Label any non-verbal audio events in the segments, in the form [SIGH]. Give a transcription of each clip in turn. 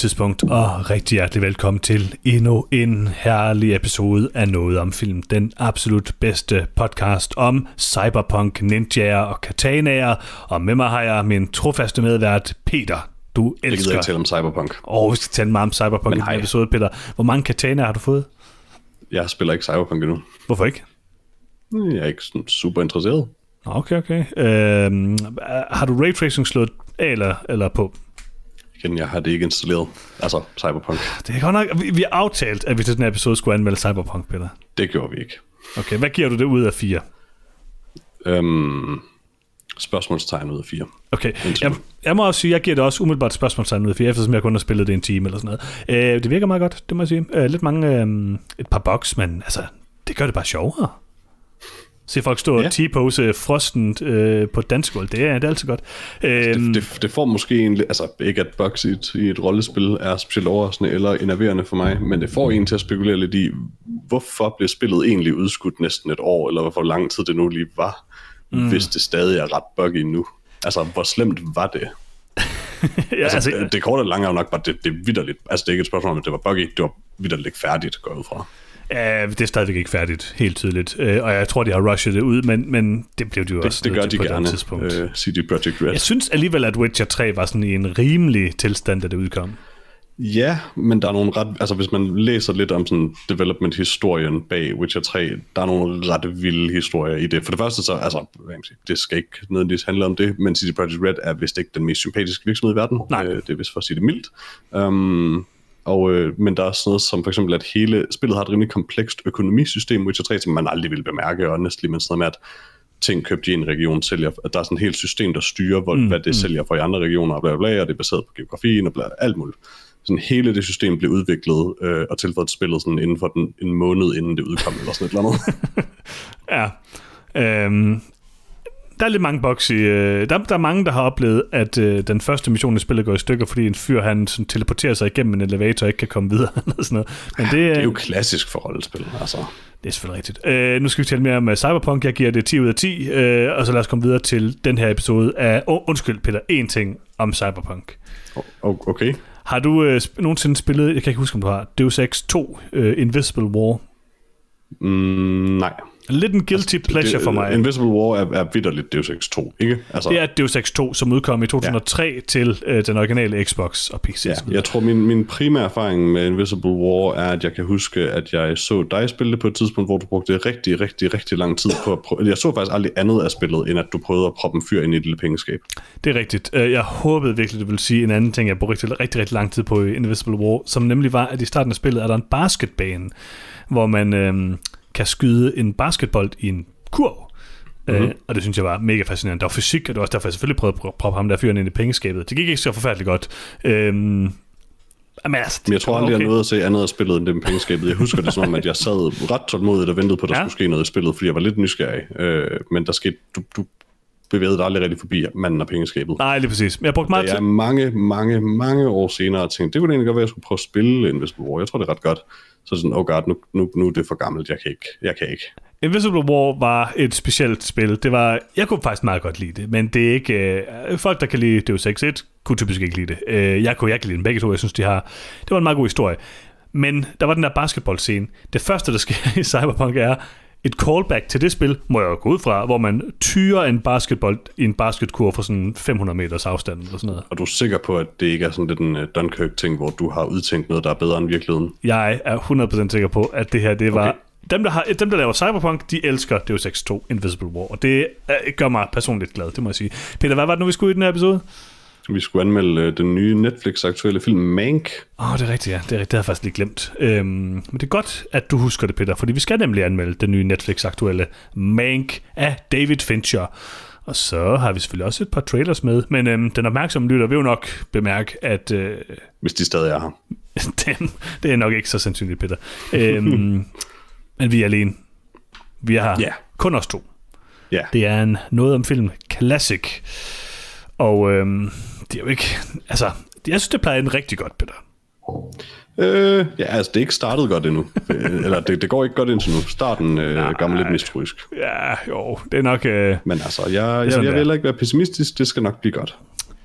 Tidspunkt, og rigtig hjertelig velkommen til endnu en herlig episode af Noget om Film. Den absolut bedste podcast om cyberpunk, ninjaer og katanaer. Og med mig har jeg min trofaste medvært, Peter. Du elsker... Jeg gider ikke tale om cyberpunk. Åh, oh, vi skal tale meget om cyberpunk i den episode, Peter. Hvor mange katanaer har du fået? Jeg spiller ikke cyberpunk endnu. Hvorfor ikke? Jeg er ikke sådan super interesseret. Okay, okay. Øhm, har du raytracing slået af eller, eller på? Igen, jeg har det ikke installeret. Altså, Cyberpunk. Det er godt nok... Vi, vi har aftalt, at vi til den her episode skulle anmelde Cyberpunk, Peter. Det gjorde vi ikke. Okay, hvad giver du det ud af fire? Øhm, spørgsmålstegn ud af fire. Okay, jeg, jeg må også sige, jeg giver det også umiddelbart spørgsmålstegn ud af fire, eftersom jeg kun har spillet det en time eller sådan noget. Øh, det virker meget godt, det må jeg sige. Øh, lidt mange... Øh, et par boks, men altså, det gør det bare sjovere se folk stå ja. og T-pose frosten øh, på dansk gulv. Det er, det er altid godt. Øhm, det, det, det får måske en... Altså, ikke at Bugs i et, i et rollespil er specielt overraskende eller enerverende for mig, men det får en til at spekulere lidt i, hvorfor bliver spillet egentlig udskudt næsten et år, eller hvor lang tid det nu lige var, mm. hvis det stadig er ret buggy nu. Altså, hvor slemt var det? [LAUGHS] ja, altså, altså, det, korte og lange er jo nok bare, det, det er vidderligt. Altså, det er ikke et spørgsmål om, at det var buggy, det var vidderligt færdigt, går ud fra. Ja, det er stadigvæk ikke færdigt, helt tydeligt. Øh, og jeg tror, de har rushet det ud, men, men det blev de jo det, også Det gør de på gerne, tidspunkt. Uh, CD Projekt Red. Jeg synes alligevel, at Witcher 3 var sådan i en rimelig tilstand, da det udkom. Ja, men der er nogle ret... Altså, hvis man læser lidt om sådan development-historien bag Witcher 3, der er nogle ret vilde historier i det. For det første så, altså, det skal ikke nødvendigvis handle om det, men CD Projekt Red er vist ikke den mest sympatiske virksomhed i verden. Nej. Øh, det er vist for at sige det mildt. Um, og, øh, men der er sådan noget som for eksempel, at hele spillet har et rimelig komplekst økonomisystem, Witcher 3, som man aldrig vil bemærke, honestly, men sådan noget med, at ting købt i en region sælger, at der er sådan et helt system, der styrer, hvor, mm, hvad det mm. sælger for i andre regioner, og bla, bla, bla, og det er baseret på geografien og bla, alt muligt. Sådan hele det system blev udviklet øh, og tilføjet til spillet sådan inden for den, en måned, inden det udkom, eller sådan et eller andet. [LAUGHS] ja. Øhm, der er lidt mange bugs i... Øh, der, der er mange, der har oplevet, at øh, den første mission i spillet går i stykker, fordi en fyr, han sådan, teleporterer sig igennem en elevator og ikke kan komme videre. [LAUGHS] Eller sådan noget. Men det, det er jo klassisk for rollespil, altså. Det er selvfølgelig rigtigt. Øh, nu skal vi tale mere om uh, Cyberpunk. Jeg giver det 10 ud af 10, øh, og så lad os komme videre til den her episode af... Oh, undskyld, Peter, en ting om Cyberpunk. Oh, okay. Har du øh, sp- nogensinde spillet, jeg kan ikke huske, om du har, Deus Ex 2, øh, Invisible War? Mm, nej. Lidt en guilty altså, pleasure det, for mig. Invisible War er, er vidderligt Deus Ex 2, ikke? Altså, det er Deus Ex 2, som udkom i 2003 ja. til øh, den originale Xbox og PC. Ja, jeg tror, min, min primære erfaring med Invisible War er, at jeg kan huske, at jeg så dig spille det på et tidspunkt, hvor du brugte rigtig, rigtig, rigtig lang tid på at prøve... Jeg så faktisk aldrig andet af spillet, end at du prøvede at proppe en fyr ind i et lille pengeskab. Det er rigtigt. Øh, jeg håbede virkelig, du ville sige en anden ting, jeg brugte rigtig, rigtig, rigtig lang tid på i Invisible War, som nemlig var, at i starten af spillet er der en basketbane, hvor man øh, kan skyde en basketbold i en kurv. Mm-hmm. Øh, og det synes jeg var mega fascinerende. Der var fysik, og det var også derfor, jeg selvfølgelig prøvede at proppe ham der fyren ind i pengeskabet. Det gik ikke så forfærdeligt godt. Øhm, men, altså, men jeg tror aldrig, okay. jeg nåede at se andet af spillet end det med pengeskabet. Jeg husker det som om, at jeg sad ret tålmodigt og ventede på, at der ja. skulle ske noget i spillet, fordi jeg var lidt nysgerrig. Øh, men der skete, du, du bevægede dig aldrig rigtig forbi manden og pengeskabet. Nej, lige præcis. Jeg brugte meget tid. Jeg mange, mange, mange år senere tænkte, det kunne egentlig godt være, at jeg skulle prøve at spille Invisible War. Jeg tror, det er ret godt. Så sådan, oh god, nu, nu, nu er det for gammelt, jeg kan ikke. Jeg kan ikke. Invisible War var et specielt spil. Det var, jeg kunne faktisk meget godt lide det, men det er ikke... Øh, folk, der kan lide Deus Ex 1, kunne typisk ikke lide det. Øh, jeg kunne ikke lide dem begge to. Jeg synes, de har... Det var en meget god historie. Men der var den der basketball-scene. Det første, der sker [LAUGHS] i Cyberpunk, er et callback til det spil, må jeg jo gå ud fra, hvor man tyrer en basketball i en basketkur fra sådan 500 meters afstand eller sådan noget. Og du er sikker på, at det ikke er sådan lidt en uh, Dunkirk-ting, hvor du har udtænkt noget, der er bedre end virkeligheden? Jeg er 100% sikker på, at det her, det var... Okay. Dem der, har, dem, der laver Cyberpunk, de elsker Deus Ex 2 Invisible War, og det uh, gør mig personligt glad, det må jeg sige. Peter, hvad var det nu, vi skulle i den her episode? Vi skulle anmelde øh, den nye Netflix-aktuelle film Mank. Åh, oh, det er rigtigt, ja. Det, er rigtigt. det har jeg faktisk lige glemt. Øhm, men det er godt, at du husker det, Peter, fordi vi skal nemlig anmelde den nye Netflix-aktuelle Mank af David Fincher. Og så har vi selvfølgelig også et par trailers med, men øhm, den opmærksomme lytter vil jo nok bemærke, at... Øh, Hvis de stadig er her. [LAUGHS] den, det er nok ikke så sandsynligt, Peter. øhm, [LAUGHS] men vi er alene. Vi har yeah. kun os to. Yeah. Det er en noget om film classic. Og øhm, det er jo ikke... Altså, jeg synes, det plejer en rigtig godt, Peter. Øh, ja, altså, det er ikke startet godt endnu. Øh, eller det, det går ikke godt indtil nu. Starten øh, gammel lidt mistroisk. Ja, jo, det er nok... Øh, Men altså, jeg, jeg, jeg, jeg vil ikke være pessimistisk. Det skal nok blive godt.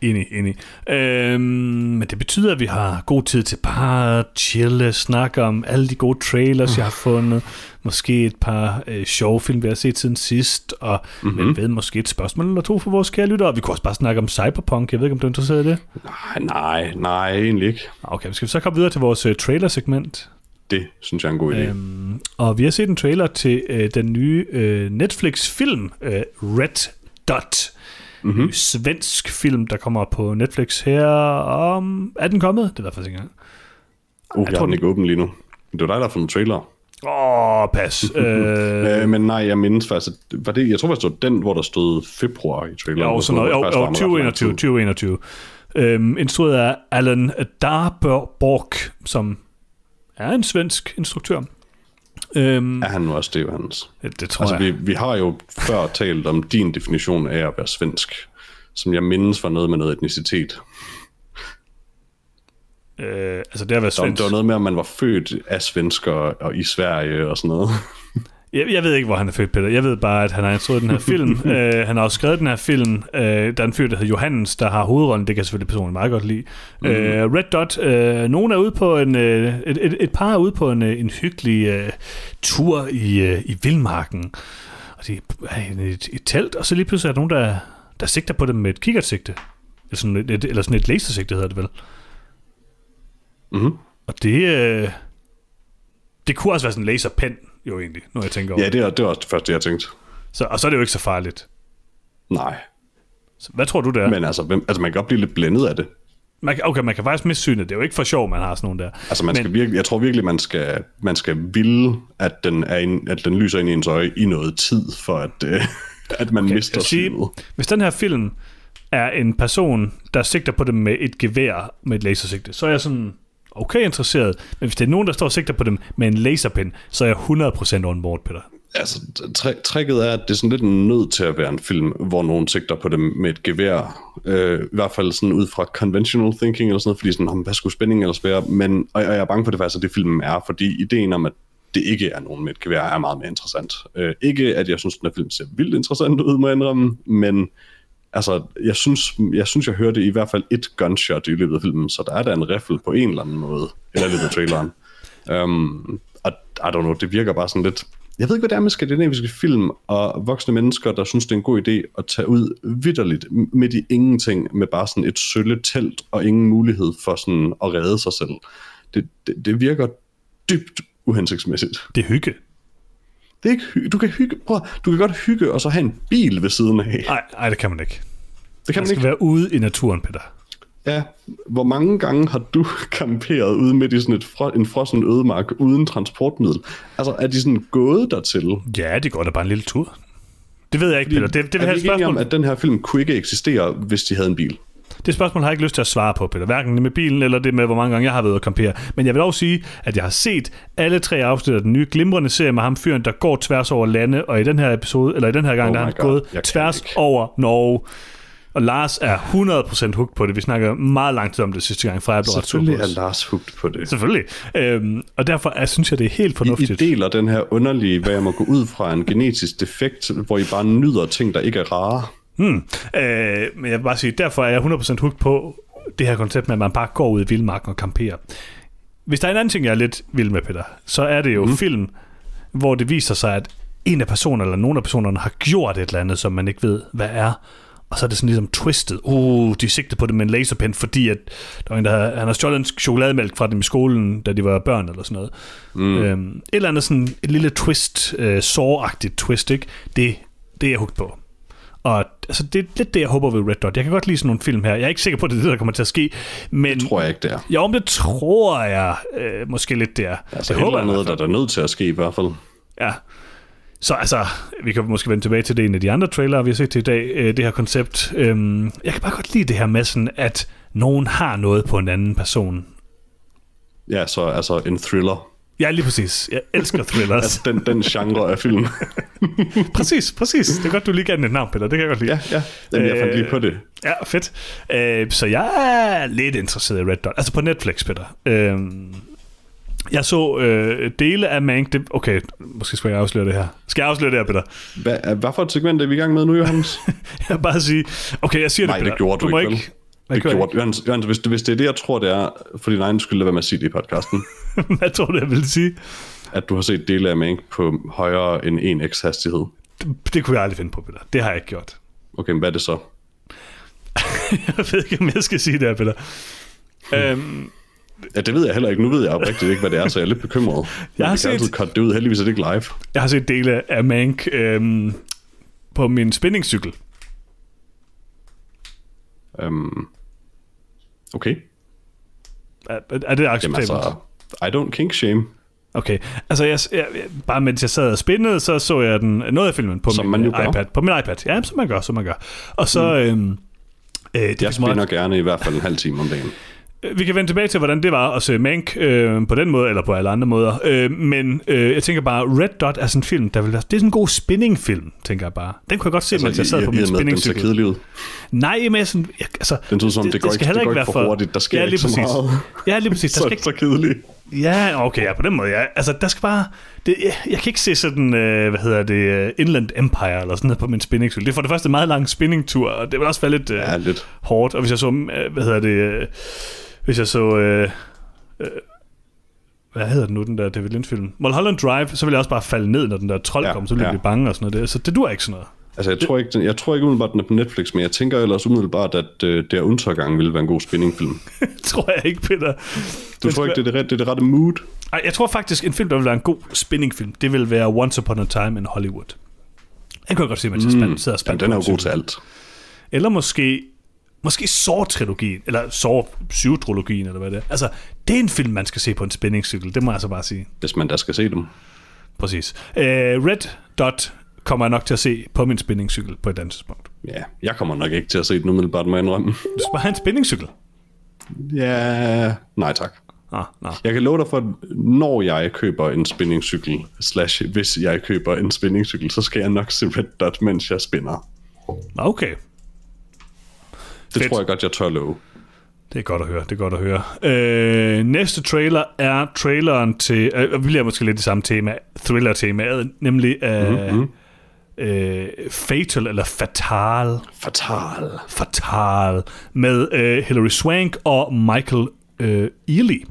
Enig, enig. Øhm, men det betyder, at vi har god tid til bare at chille, snakke om alle de gode trailers, jeg har fundet. Måske et par øh, sjove film, vi har set siden sidst, og mm-hmm. Mhm. jeg ved, måske et spørgsmål eller to for vores kære lyttere. Vi kunne også bare snakke om Cyberpunk. Jeg ved ikke, om du er interesseret i det? Nej, nej, nej, egentlig ikke. Okay, skal vi så komme videre til vores øh, trailer-segment? Det synes jeg er en god idé. Øhm, og vi har set en trailer til øh, den nye øh, Netflix-film, øh, Red Dot. Mhm. Mm-hmm. Svensk film, der kommer på Netflix her om... Er den kommet? Det er der faktisk ikke engang. Uh, jeg, jeg tror, har den ikke åben lige nu. Det var dig, der har fundet trailer. Åh, oh, pas. [LAUGHS] øh, Øh, men nej, jeg mindes faktisk, var det, jeg tror faktisk, det var den, hvor der stod februar i traileren. jo, sådan noget. Jo, jo, 2021, 2021. Øhm, instrueret af Alan Darborg, som er en svensk instruktør. Øhm, Er han nu også det, Johannes? det, det tror Altså, jeg. vi, vi har jo før talt om din definition af at være svensk, som jeg mindes var noget med noget etnicitet. Øh, altså, det har været Så svensk. det var noget med, at man var født af svensker og i Sverige og sådan noget. Jeg, jeg ved ikke, hvor han er født, Peter. Jeg ved bare, at han har instrueret den her film. uh, [LAUGHS] han har også skrevet den her film. Uh, der er en fyr, der hedder Johannes, der har hovedrollen. Det kan jeg selvfølgelig personligt meget godt lide. Mm. Uh, Red Dot. Uh, nogen er ude på en... Uh, et, et, et par er ude på en, uh, en hyggelig uh, tur i, uh, i Vildmarken. Og de er i et, et telt, og så lige pludselig er der nogen, der, der sigter på dem med et kikkertsigte. Eller sådan et, et, eller sådan et lasersigte, hedder det vel. Mm-hmm. Og det... Uh, det kunne også være sådan en laserpen, jo egentlig, når jeg tænker over Ja, det er, det er også det første, jeg tænkte. Så, og så er det jo ikke så farligt. Nej, Så hvad tror du, det er? men altså, hvem, altså man kan godt blive lidt blændet af det. Man, kan- okay, man kan faktisk miste synet. Det er jo ikke for sjov, man har sådan nogle der. Altså man Men- skal virkelig, jeg tror virkelig, man skal, man skal ville, at den, er ind, at den lyser ind i ens øje i noget tid, for at, øh, [LAUGHS] at man okay, mister sige, synet. hvis den her film er en person, der sigter på dem med et gevær med et lasersigte, så er jeg sådan okay interesseret. Men hvis det er nogen, der står og sigter på dem med en laserpen, så er jeg 100% on board, Peter. Altså, tri- tricket er, at det er sådan lidt nødt til at være en film, hvor nogen sigter på dem med et gevær. Øh, I hvert fald sådan ud fra conventional thinking eller sådan noget, fordi sådan, hvad skulle spændingen ellers være? Men, og, og jeg er bange for det faktisk, at det filmen er, fordi ideen om, at det ikke er nogen med et gevær, er meget mere interessant. Øh, ikke, at jeg synes, den her film ser vildt interessant ud, må jeg indrømme, men altså, jeg synes, jeg synes, jeg hørte i hvert fald et gunshot i løbet af filmen, så der er der en riffel på en eller anden måde, eller løbet af traileren. Um, og I don't know, det virker bare sådan lidt... Jeg ved ikke, hvad det er med skandinaviske film og voksne mennesker, der synes, det er en god idé at tage ud vidderligt midt i ingenting med bare sådan et sølle telt og ingen mulighed for sådan at redde sig selv. Det, det, det virker dybt uhensigtsmæssigt. Det er hygge. Det er ikke du kan hygge, prøv, du kan godt hygge og så have en bil ved siden af. Nej, nej, det kan man ikke. Det kan Man man skal ikke. være ude i naturen, Peter. Ja, hvor mange gange har du [LAUGHS] camperet ude midt i sådan et fro- en frossen ødemark uden transportmiddel? Altså, er de sådan gået dertil? Ja, det går da bare en lille tur. Det ved jeg ikke, Peter. Det, det, er vi ikke om, at den her film kunne ikke eksistere, hvis de havde en bil? Det spørgsmål har jeg ikke lyst til at svare på, Peter. Hverken det med bilen, eller det med, hvor mange gange jeg har været og campere. Men jeg vil dog sige, at jeg har set alle tre afsnit af den nye glimrende serie med ham fyren, der går tværs over lande, og i den her episode, eller i den her gang, Oh der har han God, gået jeg tværs over Norge. Og Lars er 100% hooked på det. Vi snakker meget lang tid om det sidste gang, fra jeg blev Selvfølgelig er. Lars hugt på det. Selvfølgelig. Øhm, og derfor er, synes jeg, det er helt I, I fornuftigt. deler den her underlige, hvad jeg må gå ud fra, en genetisk defekt, hvor I bare nyder ting, der ikke er rare. Hmm. Øh, men jeg vil bare sige, derfor er jeg 100% hooked på det her koncept med, at man bare går ud i vildmarken og camperer. Hvis der er en anden ting, jeg er lidt vild med, Peter, så er det jo mm. film, hvor det viser sig, at en af personerne, eller nogle af personerne, har gjort et eller andet, som man ikke ved, hvad er. Og så er det sådan ligesom twistet. Uh, de sigtede på det med en laserpen, fordi at der var en, der havde, han har stjålet en chokolademælk fra dem i skolen, da de var børn eller sådan noget. Mm. Øhm, et eller andet sådan et lille twist, øh, såragtigt twist, ikke? Det, det er jeg hugt på. Og altså, det er lidt det, jeg håber ved Red Dot. Jeg kan godt lide sådan nogle film her. Jeg er ikke sikker på, at det er det, der kommer til at ske. Men Tror jeg ikke, det er. jo, men det tror jeg øh, måske lidt, det er. Altså, det håber jeg andet, hvert der er nødt til at ske i hvert fald. Ja. Så altså, vi kan måske vende tilbage til det en af de andre trailere, vi har set til i dag, øh, det her koncept. Øhm, jeg kan bare godt lide det her med sådan, at nogen har noget på en anden person. Ja, så altså en thriller. Ja, lige præcis. Jeg elsker thrillers. Altså den, den genre af film. [LAUGHS] præcis, præcis. Det er godt, du lige gav den et navn, Peter. Det kan jeg godt lide. ja, ja. Jamen, jeg fandt lige på det. Ja, fedt. Øh, så jeg er lidt interesseret i Red Dot. Altså på Netflix, Peter. Øh, jeg så øh, dele af Mank... Det, okay, måske skal jeg afsløre det her. Skal jeg afsløre det her, Peter? Hvad, hvad for et segment er vi i gang med nu, Johannes? [LAUGHS] Jeg vil bare sige... Okay, jeg siger Nej, det, Peter. det gjorde du må ikke, Det gjorde, Jørgens, Jørgens, hvis, det- hvis det er det, jeg tror, det er, for din egen skyld, lad være med at sige det i podcasten? [LAUGHS] Hvad tror du, jeg vil sige? at du har set dele af Mank på højere end 1x hastighed. Det, det kunne jeg aldrig finde på, Peter. Det har jeg ikke gjort. Okay, men hvad er det så? [LAUGHS] Jeg ved ikke, om jeg skal sige det her, Peter. Øhm, Ja, det ved jeg heller ikke. Nu ved jeg oprigtigt ikke, hvad det er, så jeg er lidt bekymret. Jeg har kan altid set- cutte det ud. Heldigvis er det ikke live. jeg har set dele af Mank øhm, på min spændingscykel. Um, okay. Er, er det Jamen acceptabelt? altså, I don't kink shame, Okay, altså jeg, jeg, bare mens jeg sad og spændede, så så jeg den, noget af filmen på Som min gør. iPad. På min iPad, ja, som man gør, som man gør. Og så... Mm. Øhm, øh, det Jeg spinner gerne i hvert fald en halv time om dagen. Vi kan vende tilbage til, hvordan det var at se Mank øh, på den måde, eller på alle andre måder. Øh, men øh, jeg tænker bare, Red Dot er sådan en film, der vil være, det er sådan en god spinning-film, tænker jeg bare. Den kunne jeg godt se, altså, mens jeg sad på i- min at den kedelig ud. Nej, men jeg sådan, jeg, altså, Den ud som, det, går ikke, det går ikke for hurtigt. Der sker ja, ikke lige så præcis. meget. Ja, lige præcis. Der [LAUGHS] Så, skal ikke, så kedelig. ja, okay, ja, på den måde, ja. Altså, der skal bare... Det, jeg, jeg kan ikke se sådan, øh, hvad hedder det, øh, Inland Empire eller sådan noget på min spinningscykel. Det er for det første en meget lang spinningtur, og det vil også være lidt øh, Ja, lidt. hårdt. Og hvis jeg så, øh, hvad hedder det, øh, hvis jeg så, øh, øh, hvad hedder den nu, den der David Lynch-film? Mulholland Drive, så vil jeg også bare falde ned, når den der trold Ja, kommer, så vil jeg ja. blive bange og sådan noget. Der. Så det dur ikke sådan noget. Altså, jeg tror ikke, den, jeg tror ikke umiddelbart, den er på Netflix, men jeg tænker ellers umiddelbart, at uh, der Untergang ville være en god spinningfilm. [LAUGHS] tror jeg ikke, Peter. Du tror ikke, det er det, det er det rette mood? Ej, jeg tror faktisk, en film, der vil være en god spinningfilm, det vil være Once Upon a Time in Hollywood. Jeg godt se, mens jeg spand, sidder og spænder den er jo god til alt. Eller måske, måske Saw-trilogien, eller Saw 7-trilogien, eller hvad det er. Altså, det er en film, man skal se på en spændingscykel, det må jeg altså bare sige. Hvis man da skal se dem. Præcis. Uh, Red Dot kommer jeg nok til at se på min spændingscykel på et andet tidspunkt. Ja, jeg kommer nok ikke til at se den umiddelbart, jeg indrømme. Du skal bare have en spændingscykel. Ja, nej tak. Ah, nå. Jeg kan love dig for, at når jeg køber en spinningcykel, slash hvis jeg køber en spinningcykel, så skal jeg nok se Red Dot, mens jeg spinner. Nå, Okay, Det Fedt. tror jeg godt, jeg tør love. det er godt at høre, det er godt at høre. Øh, næste trailer er traileren til, øh, vi bliver måske lidt det samme tema, thriller-temaet, nemlig øh, mm-hmm. øh, Fatal eller Fatal, Fatal. Fatal med øh, Hilary Swank og Michael øh, Ealy.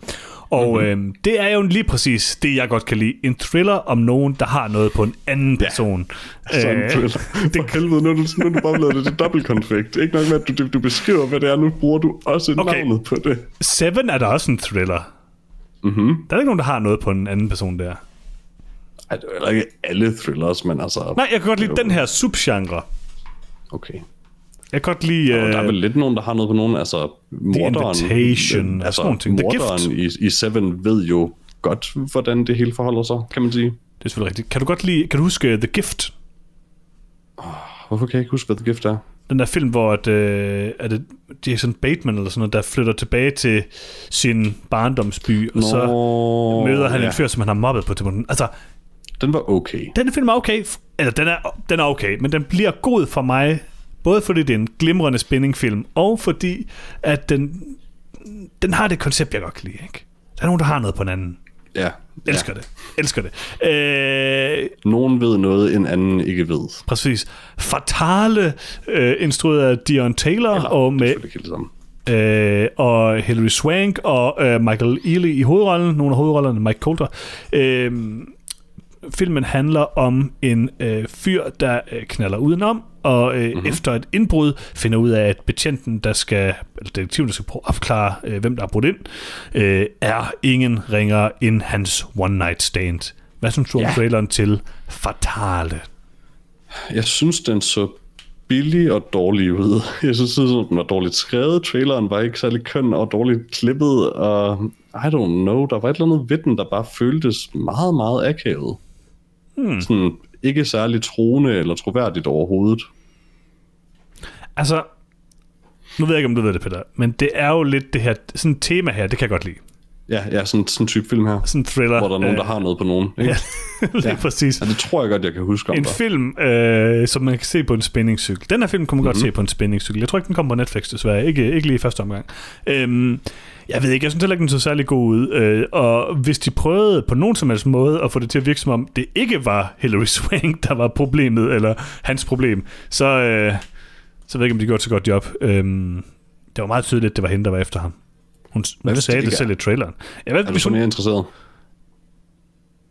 Og mm-hmm. øh, det er jo lige præcis det, jeg godt kan lide. En thriller om nogen, der har noget på en anden person. Sådan Øh, thriller. [LAUGHS] For helvede, nu er du, nu er du bare blevet det til dobbeltkonflikt. Ikke nok med, at du, du, beskriver, hvad det er, nu bruger du også Okay. navnet på det. Seven er der også en thriller. Mm-hmm. Der er ikke nogen, der har noget på en anden person der. Ej, det er ikke alle thrillers, men altså... Nej, jeg kan godt lide den her subgenre. Okay. Jeg kan godt lide... Og der er Øh, vel lidt nogen, der har noget på nogen, altså morderen, Invitation og altså, sådan nogle ting. The morderen i, i Seven ved jo godt, hvordan det hele forholder sig, kan man sige. det er selvfølgelig rigtigt. Kan du godt lide... Kan du huske The Gift? Hvorfor kan jeg ikke huske, hvad The Gift er? Den der film, hvor at, øh, er det Jason Bateman eller sådan noget, der flytter tilbage til sin barndomsby, og så møder han ja. en fyr, som han har mobbet på til Altså, Den var okay. den film er okay. Eller, den er, den er okay, men den bliver god for mig, både fordi det er en glimrende spændingfilm, og fordi, at den, den har det koncept, jeg godt kan lide. Ikke? Der er nogen, der har noget på en anden. Ja. Elsker ja. det. Elsker det. Øh, Nogen ved noget, en anden ikke ved. præcis. Fatale, øh, instrueret af Dion Taylor, Eller, og med øh, og Hilary Swank og øh, Michael Ealy i hovedrollen, nogle af hovedrollerne, Mike Coulter. Øh, filmen handler om en øh, fyr, der øh, knaller udenom, og øh, mm-hmm. efter et indbrud finder ud af, at betjenten, der skal, eller detektiven, der skal prøve at opklare, øh, hvem der har brudt ind, øh, er ingen ringer end hans one-night stand. Hvad synes du om Ja. traileren til Fatale? Jeg synes, den så billig og dårlig ud. [LAUGHS] Jeg synes, at den var dårligt skrevet. Traileren var ikke særlig køn og dårligt klippet. Og I don't know, der var et eller andet ved den, der bare føltes meget, meget akavet. Hmm. Sådan ikke særlig troende eller troværdigt overhovedet. Altså, nu ved jeg ikke, om du ved det, Peter, men det er jo lidt det her, sådan et tema her, det kan jeg godt lide. Ja, ja sådan sådan en type film her, Sådan en thriller. hvor der er nogen, øh, der har noget på nogen. Ikke? [LAUGHS] Ja, lige Ja. præcis. Ja, det tror jeg godt, jeg kan huske om En dig. film, øh, som man kan se på en spændingscykel. Den her film kunne man mm-hmm. godt se på en spændingscykel. Jeg tror ikke, den kommer på Netflix desværre. Ikke, ikke lige i første omgang. Øhm, jeg ved ikke, jeg synes heller ikke, den så særlig god ud. Øh, og hvis de prøvede på nogen som helst måde at få det til at virke som om, det ikke var Hilary [LAUGHS] Swank, der var problemet, eller hans problem, så, øh, så ved jeg ikke, om de gjorde et så godt job. Øhm, det var meget tydeligt, at det var hende, der var efter ham. Hun, hun hvis sagde det det selv i traileren. Jeg ved, Er du så hun, mere interesseret?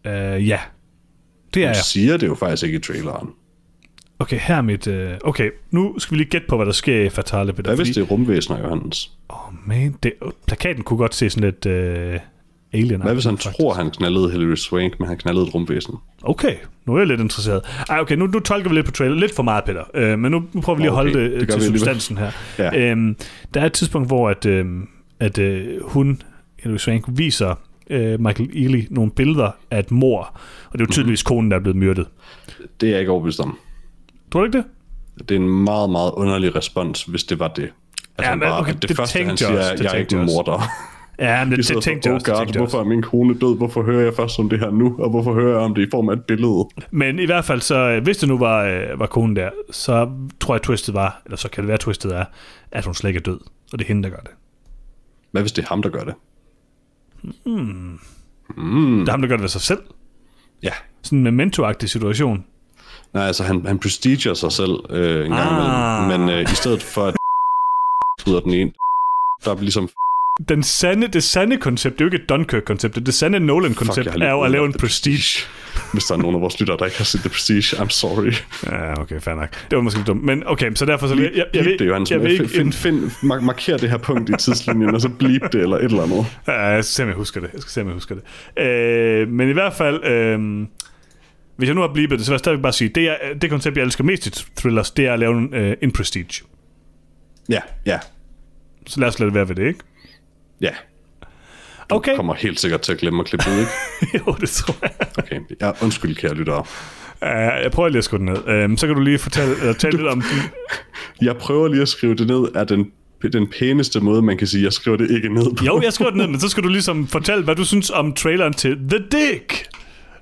øh, ja, det er Hun jeg. siger det jo faktisk ikke i traileren. Okay, her er mit... Øh, okay, nu skal vi lige gætte på, hvad der sker i Fatale. Hvad hvis det er rumvæsener, Johannes? Åh, oh, man. Det, plakaten kunne godt se sådan lidt øh, alien Hvad hvis han faktisk. tror, han knaldede Hilary Swank, men han knaldede et rumvæsen? Okay, nu er jeg lidt interesseret. Ej, okay, nu, nu tolker vi lidt på trailer. Lidt for meget, Peter. Øh, men nu, nu prøver vi lige at holde det, det til alligevel. substansen her. Ja. Øhm, der er et tidspunkt, hvor at, øh, at øh, hun, Hilary Swank, viser øh, Michael Ealy nogle billeder af et mor. Og det er jo tydeligvis konen, der er blevet myrdet. Det er jeg ikke overbevist om. Tror du ikke det? Det er en meget, meget underlig respons, hvis det var det. Altså Ja, men bare, okay, at det, det første, han siger, jeg er, det jeg er ikke en jeg morder. Ja, men [LAUGHS] det, stedet det tænkte jeg oh også. God, tænkte jeg hvorfor er min kone død? Hvorfor hører jeg først om det her nu? Og hvorfor hører jeg om det i form af et billede? Men i hvert fald, så øh, hvis det nu var, øh, var konen der, så tror jeg, twistet var, eller så kan det være, twistet er, at hun slet ikke er død. Og det er hende, der gør det. Hvad hvis det er ham, der gør det? Mm. Det er ham, der gør det ved sig selv. Ja. Sådan en memento situation. Nej, altså han, han prestiger sig selv øh, en gang Ah. imellem. Men øh, i stedet for at [LAUGHS] bryder den ene, der er ligesom [LAUGHS] Den sande, det sande koncept, det er jo ikke et Dunkirk-koncept, det, det sande Nolan-koncept er jo at lave en prestige. Hvis der er nogen af vores lyttere, der ikke har set The Prestige, I'm sorry. Ja, okay, fair nok. Det var måske lidt dumt. Men okay, så derfor så... Jeg, jeg, jeg, Bleep det, Johannes. jeg ved ikke... Find, find, mark- marker det her punkt i tidslinjen, og så bleep det, eller et eller andet. Ja, jeg skal se, om jeg husker det. Jeg skal se, om jeg husker det. Øh, men i hvert fald... Øh, hvis jeg nu har blivet det, så vil jeg stadigvæk bare sige, det, er, det koncept, jeg elsker mest i thrillers, det er at lave en, øh, en prestige. Ja, ja, Så lad os lade det være ved det, ikke? ja. Okay. Kommer helt sikkert til at glemme at klippe det ud, ikke? [LAUGHS] jo, det tror jeg. Okay, ja, undskyld, kære lyttere. Uh, jeg prøver lige at skrive det ned. Uh, så kan du lige fortælle, eller tale lidt om den. [LAUGHS] Jeg prøver lige at skrive det ned af den, den pæneste måde, man kan sige, jeg skriver det ikke ned på. Jo, jeg skriver det ned, men så skal du ligesom fortælle, hvad du synes om traileren til The Dick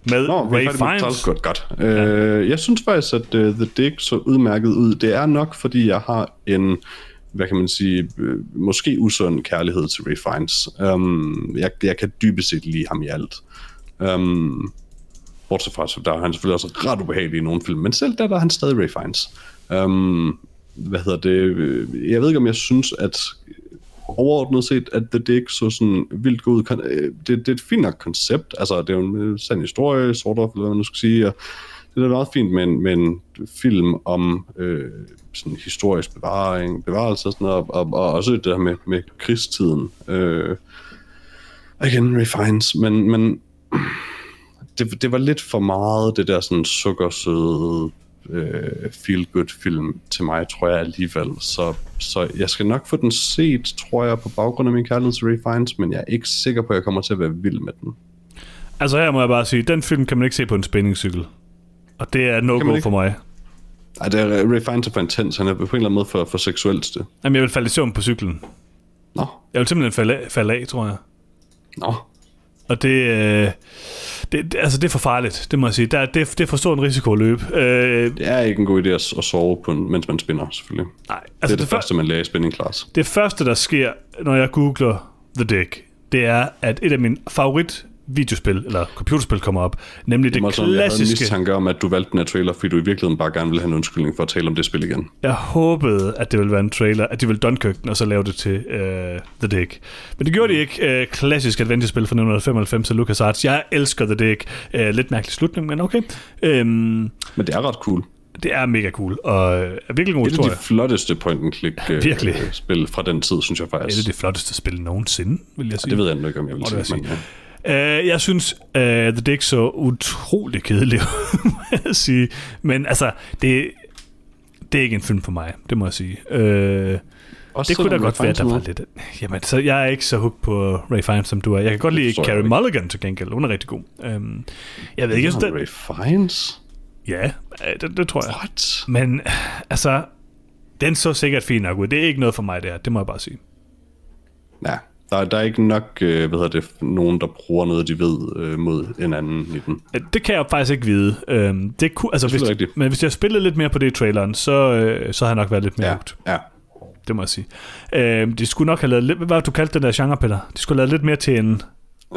med Nå, Ray Fiennes. Charles godt, godt. Øh, jeg synes faktisk, at uh, The Dick så udmærket ud. Det er nok, fordi jeg har en, hvad kan man sige, øh, måske usund kærlighed til Ray Fiennes. Um, jeg, jeg kan dybest set lide ham i alt. Um, bortset fra, så der er han selvfølgelig også ret ubehagelig i nogle film, men selv der, der er han stadig Ray Fiennes. Um, hvad hedder det? Øh, jeg ved ikke, om jeg synes, at overordnet set, at The Dick så sådan vildt god ud. Øh, det, det er et fint nok koncept. Altså, det er jo en sand historie, sort of, eller hvad man nu skal sige. Og det er meget fint med en, med en film om øh, sådan historisk bevaring, bevarelse og sådan noget, og, og, og også det der med, med krigstiden. Øh, igen, Ray Fiennes, men, men det, det var lidt for meget, det der sådan sukkersøde øh, feel-good film til mig, tror jeg alligevel. Så, så jeg skal nok få den set, tror jeg, på baggrund af min kærlighed til Ray Fiennes, men jeg er ikke sikker på, at jeg kommer til at være vild med den. Altså her må jeg bare sige, den film kan man ikke se på en spændingscykel. Og det er no-go for mig. Ej, det er, Ray Fiennes er for intens, han er på en eller anden måde for, for seksuelt til. Jamen, jeg vil falde i søvn på cyklen. Nå, Jeg vil simpelthen falde af, falde af tror jeg. nå. Og det, øh, det, det, altså det er for farligt, det må jeg sige. Der, det, det er for stor en risiko at løbe. Øh, Det er ikke en god idé at, at sove, på, en- mens man spinner, selvfølgelig. nej, Altså, det er det, før- første, man lærer i spinning class. Det første, der sker, når jeg googler The Dick, det er, at et af mine favorit videospil, eller computerspil kommer op, nemlig det, Det det var sådan, jeg havde en klassiske... mistanke om, at du valgte den her trailer, fordi du i virkeligheden bare gerne ville have en undskyldning for at tale om det spil igen. Jeg håbede, at det ville være en trailer, at de ville Dunkirk den, og så lave det til uh, The Dick. Men det gjorde de ikke. Uh, klassisk adventure-spil fra 1995 af LucasArts. Jeg elsker The Dick. Uh, lidt mærkelig slutning, men okay. Um, Men det er ret cool. det er mega cool, og er virkelig god Det er historie. de flotteste point-and-click øh, Virkelig. øh, spil fra den tid, synes jeg Det faktisk. er det flotteste spil nogensinde, vil jeg sige. Det ved jeg ikke, om jeg vil det sige. Men, Uh, jeg synes, uh, The Dick så utrolig kedelig [LAUGHS] må jeg sige. Men altså, det, det er ikke en film for mig, det må jeg sige. Uh, Også det kunne da godt være, der var lidt... Jamen, så jeg er ikke så hooked på Ray Fiennes, som du er. Jeg kan godt lide ikke. Mulligan til gengæld. Hun er rigtig god. Um, jeg ved ikke, jeg det, Ray Fiennes? Ja, det, det tror jeg. What? Men altså, den så sikkert fint nok ud. Det er ikke noget for mig, det her. Det må jeg bare sige. Ja, der, der er ikke nok, øh, hvad hedder det, nogen, der bruger noget, de ved øh, mod en anden i den. Øh, Det kan jeg faktisk ikke vide. Øhm, det kunne, altså, Det hvis, rigtigt. men hvis jeg spillede lidt mere på det i traileren, så, øh, så havde jeg nok været lidt mere Ja, hugt. ja. Det må jeg sige. Øhm, de skulle nok have lavet lidt... Hvad var du kaldte den der genre, Peter? De skulle have lavet lidt mere til en,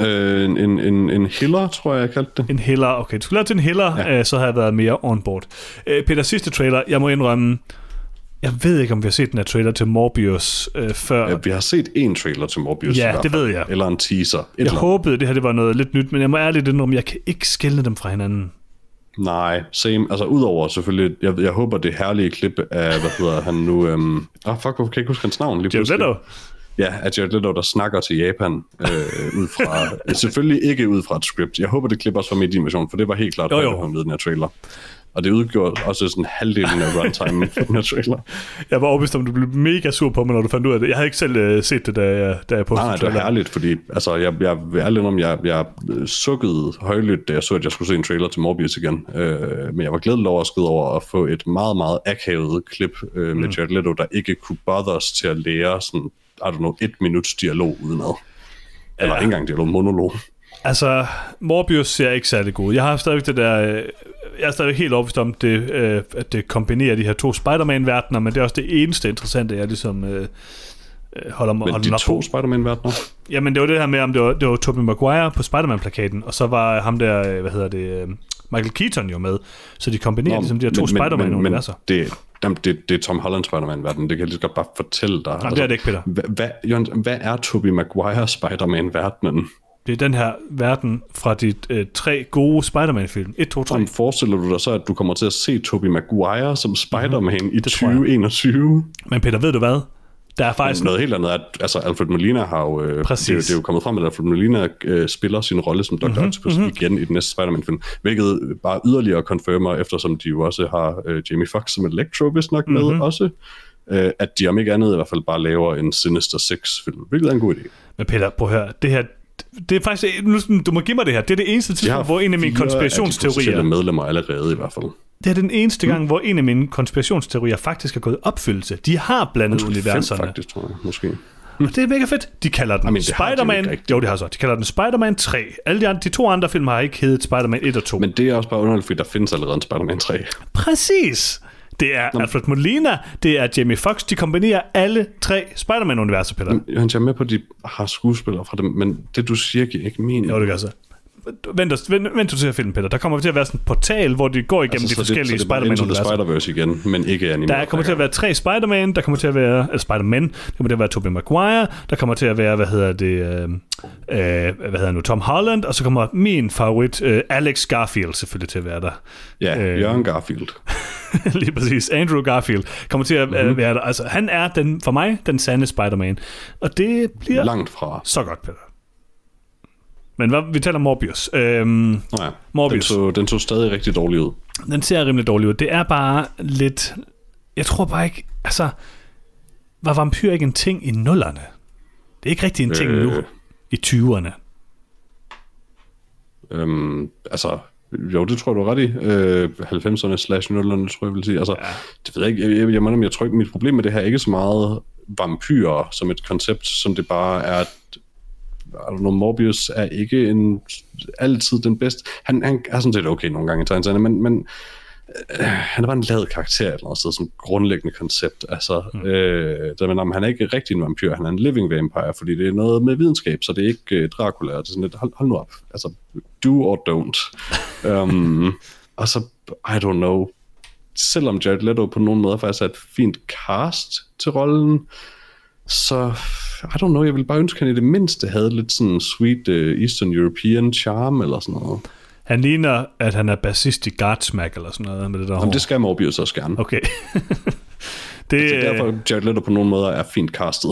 Øh, en, en, en, en hiller, tror jeg, jeg kaldte det. en heller. Okay, de skulle lave til en heller, ja. Ja. øh, så havde jeg været mere on board. Øh, Peter, sidste trailer. Jeg må indrømme, Jeg ved ikke, om vi har set den her trailer til Morbius øh, før. Ja, vi har set en trailer til Morbius. Ja, i det ved jeg. Eller en teaser. Et jeg eller håbede, det her det var noget lidt nyt, men jeg må ærligt indrømme, jeg kan ikke skille dem fra hinanden. Nej, same. Altså udover selvfølgelig, jeg, jeg håber det herlige klip af, hvad hedder han nu? Øhm, ah, fuck, hvorfor kan jeg ikke huske hans navn lige Jared pludselig? Leto? Ja, at Jared Leto, der snakker til Japan, øh, ud fra, [LAUGHS] selvfølgelig ikke ud fra et script. Jeg håber, det klipper også fra medieinvasion, for det var helt klart, Jo, hvad jo. ud i den her trailer. Og det udgjorde også sådan halvdelen af runtime for den her trailer. [LAUGHS] Jeg var overbevist om, du blev mega sur på mig, når du fandt ud af det. Jeg havde ikke selv øh, set det, da jeg, da jeg postede Nej, det var herligt, fordi altså, jeg, jeg ærlig om, jeg, jeg øh, sukkede højlydt, da jeg så, at jeg skulle se en trailer til Morbius igen. Øh, men jeg var glædelig overrasket over at få et meget, meget akavet klip øh, med Jared Leto, der ikke kunne bother os til at lære sådan, I don't know, et minuts dialog udenad. Eller Ja. ikke engang dialog, monolog. Altså, Morbius ser ikke særlig god. Jeg har stadigvæk det der... Jeg er stadigvæk helt overbevist om, det, øh, at det kombinerer de her to Spider-Man-verdener, men det er også det eneste interessante, jeg ligesom øh, øh, holder, Men holder de to. Spider-Man-verdener, Jamen, det var det her med, om det var, det var Tobey Maguire på Spider-Man-plakaten, og så var ham der, øh, hvad hedder det, øh, Michael Keaton jo med. Så de kombinerer Nå, ligesom de her to men- men- men- Spider-Man-universer. Men det, jamen, det, det er Tom Holland Spider-Man-verden, det kan jeg lige så godt bare fortælle dig. Nej, det er det ikke, Peter. Hvad, hvad, Jørgen, hvad er Tobey Maguire Spider-Man-verdenen? Det er den her verden fra de øh, tre gode Spider-Man-film. 1, 2, 3. Hvordan forestiller du dig så, at du kommer til at se Tobey Maguire som Spider-Man i Mhm. Det tror jeg. 2021? Men Peter, ved du hvad? Der er faktisk... Altså, noget helt andet er, at altså, Alfred Molina har jo... Øh, Præcis. det, er jo- det er jo kommet frem, at Alfred Molina øh, spiller sin rolle som Dr. Mhm, Mm-hmm, Octopus mm-hmm. igen i den næste Spider-Man-film, hvilket bare yderligere confirmer, eftersom de jo også har øh, Jamie Foxx som Electro, hvis nok med Mhm. også, øh, at de om ikke andet i hvert fald bare laver en Sinister Six-film, hvilket er en god idé. Men Peter, prøv at høre. Det her... Det er faktisk... Nu, du må give mig det her. Det er det eneste De tidspunkt, hvor en af mine de konspirationsteorier... potentielle medlemmer allerede i hvert fald. Det er den eneste gang, hvor en af mine konspirationsteorier faktisk er gået opfyldelse. De har blandet Fem universerne. faktisk, tror jeg, måske. Og det er mega fedt. De kalder den Jamen, de Spider-Man... rigtigt. Jo, det har så. De kalder den Spider-Man 3. Alle de, andre, de to andre film har ikke heddet Spider-Man 1 og 2. Men det er også bare underligt, fordi der findes allerede en Spider-Man 3. Præcis! Det er Alfred Molina, det er Jamie Foxx. De kombinerer alle tre Spider-Man-universer, Peter. Jørgen, jeg er med på, at de har skuespillere fra dem, men det du siger giver ikke mening. Jo, det gør så. Vent, os- vent, vent du til at filmen, Peter. Der kommer til at være sådan en portal, hvor de går igennem altså, de forskellige er the Spider-Man-universer. Spider-Verse igen, men ikke animeret. Der kommer til at være tre Spider-Man, der kommer til at være, eller Spider-Man, der kommer til at være Tobey Maguire, der kommer til at være, hvad hedder det, øh, øh, hvad hedder nu, Tom Holland, og så kommer min favorit, øh, Alex Garfield selvfølgelig til at være der. Ja, øh, Jørgen Garfield. [LAUGHS] Lige præcis. Andrew Garfield kommer til at Mhm. mm-hmm. være der. Altså, han er den, for mig den sande Spider-Man. Og det bliver Langt fra. så godt, Peter. Men hvad, vi taler om Morbius. Øhm, Nå ja, Morbius. Den så, den så stadig rigtig dårlig ud. den ser rimelig dårlig ud. Det er bare lidt... Jeg tror bare ikke... Altså, var vampyr ikke en ting i nullerne? Det er ikke rigtig en ting Øh. nu i 20'erne. Øhm, altså, jo, det tror jeg, du er ret i. Øh, 90'erne slash 0'erne, tror jeg, vil sige. Altså, ja. det ved jeg ikke. Jeg, jeg, jeg, mener, jeg tror ikke, mit problem med det her er ikke så meget vampyrer som et koncept, som det bare er, at don't know, Morbius er ikke en, altid den bedste. Han, han er sådan set okay nogle gange i tegneserierne, men, men øh, han er bare en lavet karakter et eller andet sted, som grundlæggende koncept. Altså, mm. øh, der, men, om, han er ikke rigtig en vampyr, han er en living vampire, fordi det er noget med videnskab, så det er ikke øh, Dracula. Det er sådan lidt, hold, hold nu op. Altså, do or don't. um, [LAUGHS] og så, I don't know, selvom Jared Leto på nogen måde faktisk er et fint cast til rollen, så, I don't know, jeg vil bare ønske, at han i det mindste havde lidt sådan sweet uh, Eastern European charm eller sådan noget. Han ligner, at han er bassist i Godsmack eller sådan noget med det der Jamen, hår. det skal Morbius også gerne. Okay. [LAUGHS] det, er derfor, Jared Leto på nogle måder er fint castet.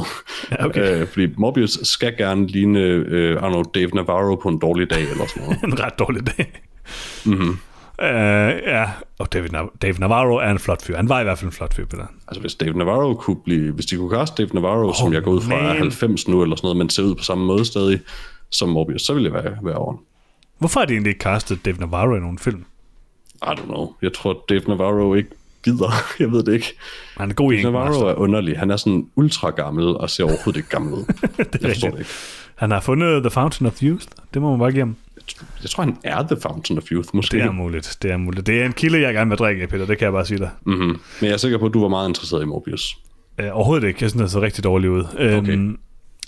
Ja, okay. [LAUGHS] øh, fordi Morbius skal gerne ligne, øh, know, Dave Navarro på en dårlig dag eller sådan noget. [LAUGHS] en ret dårlig dag. mm-hmm. Uh, ja, og David, Nav- Dave Navarro er en flot fyr. Han var i hvert fald en flot fyr, Peter. Altså hvis Dave Navarro kunne blive, hvis de kunne kaste Dave Navarro, oh, som jeg går ud fra er man. 90 nu eller sådan noget, men ser ud på samme måde stadig som Morbius, så ville jeg være, være over. Hvorfor har de egentlig ikke castet Dave Navarro i nogen film? I don't know. Jeg tror, Dave Navarro ikke gider. [LAUGHS] jeg ved det ikke. Han er god i Navarro Navarro. er underlig. Han er sådan ultra gammel og ser overhovedet ikke gammel ud. [LAUGHS] det er jeg forstår rigtigt. det ikke. Han har fundet The Fountain of Youth. Det må man bare give ham. Jeg tror, han er The Fountain of Youth, måske. Det er muligt. Det er muligt. Det er en kilde, jeg gerne vil drikke, Peter. Det kan jeg bare sige dig. Mm-hmm. Men jeg er sikker på, at du var meget interesseret i Morbius. Uh, overhovedet ikke. Jeg synes, det så rigtig dårligt ud. Um, Okay.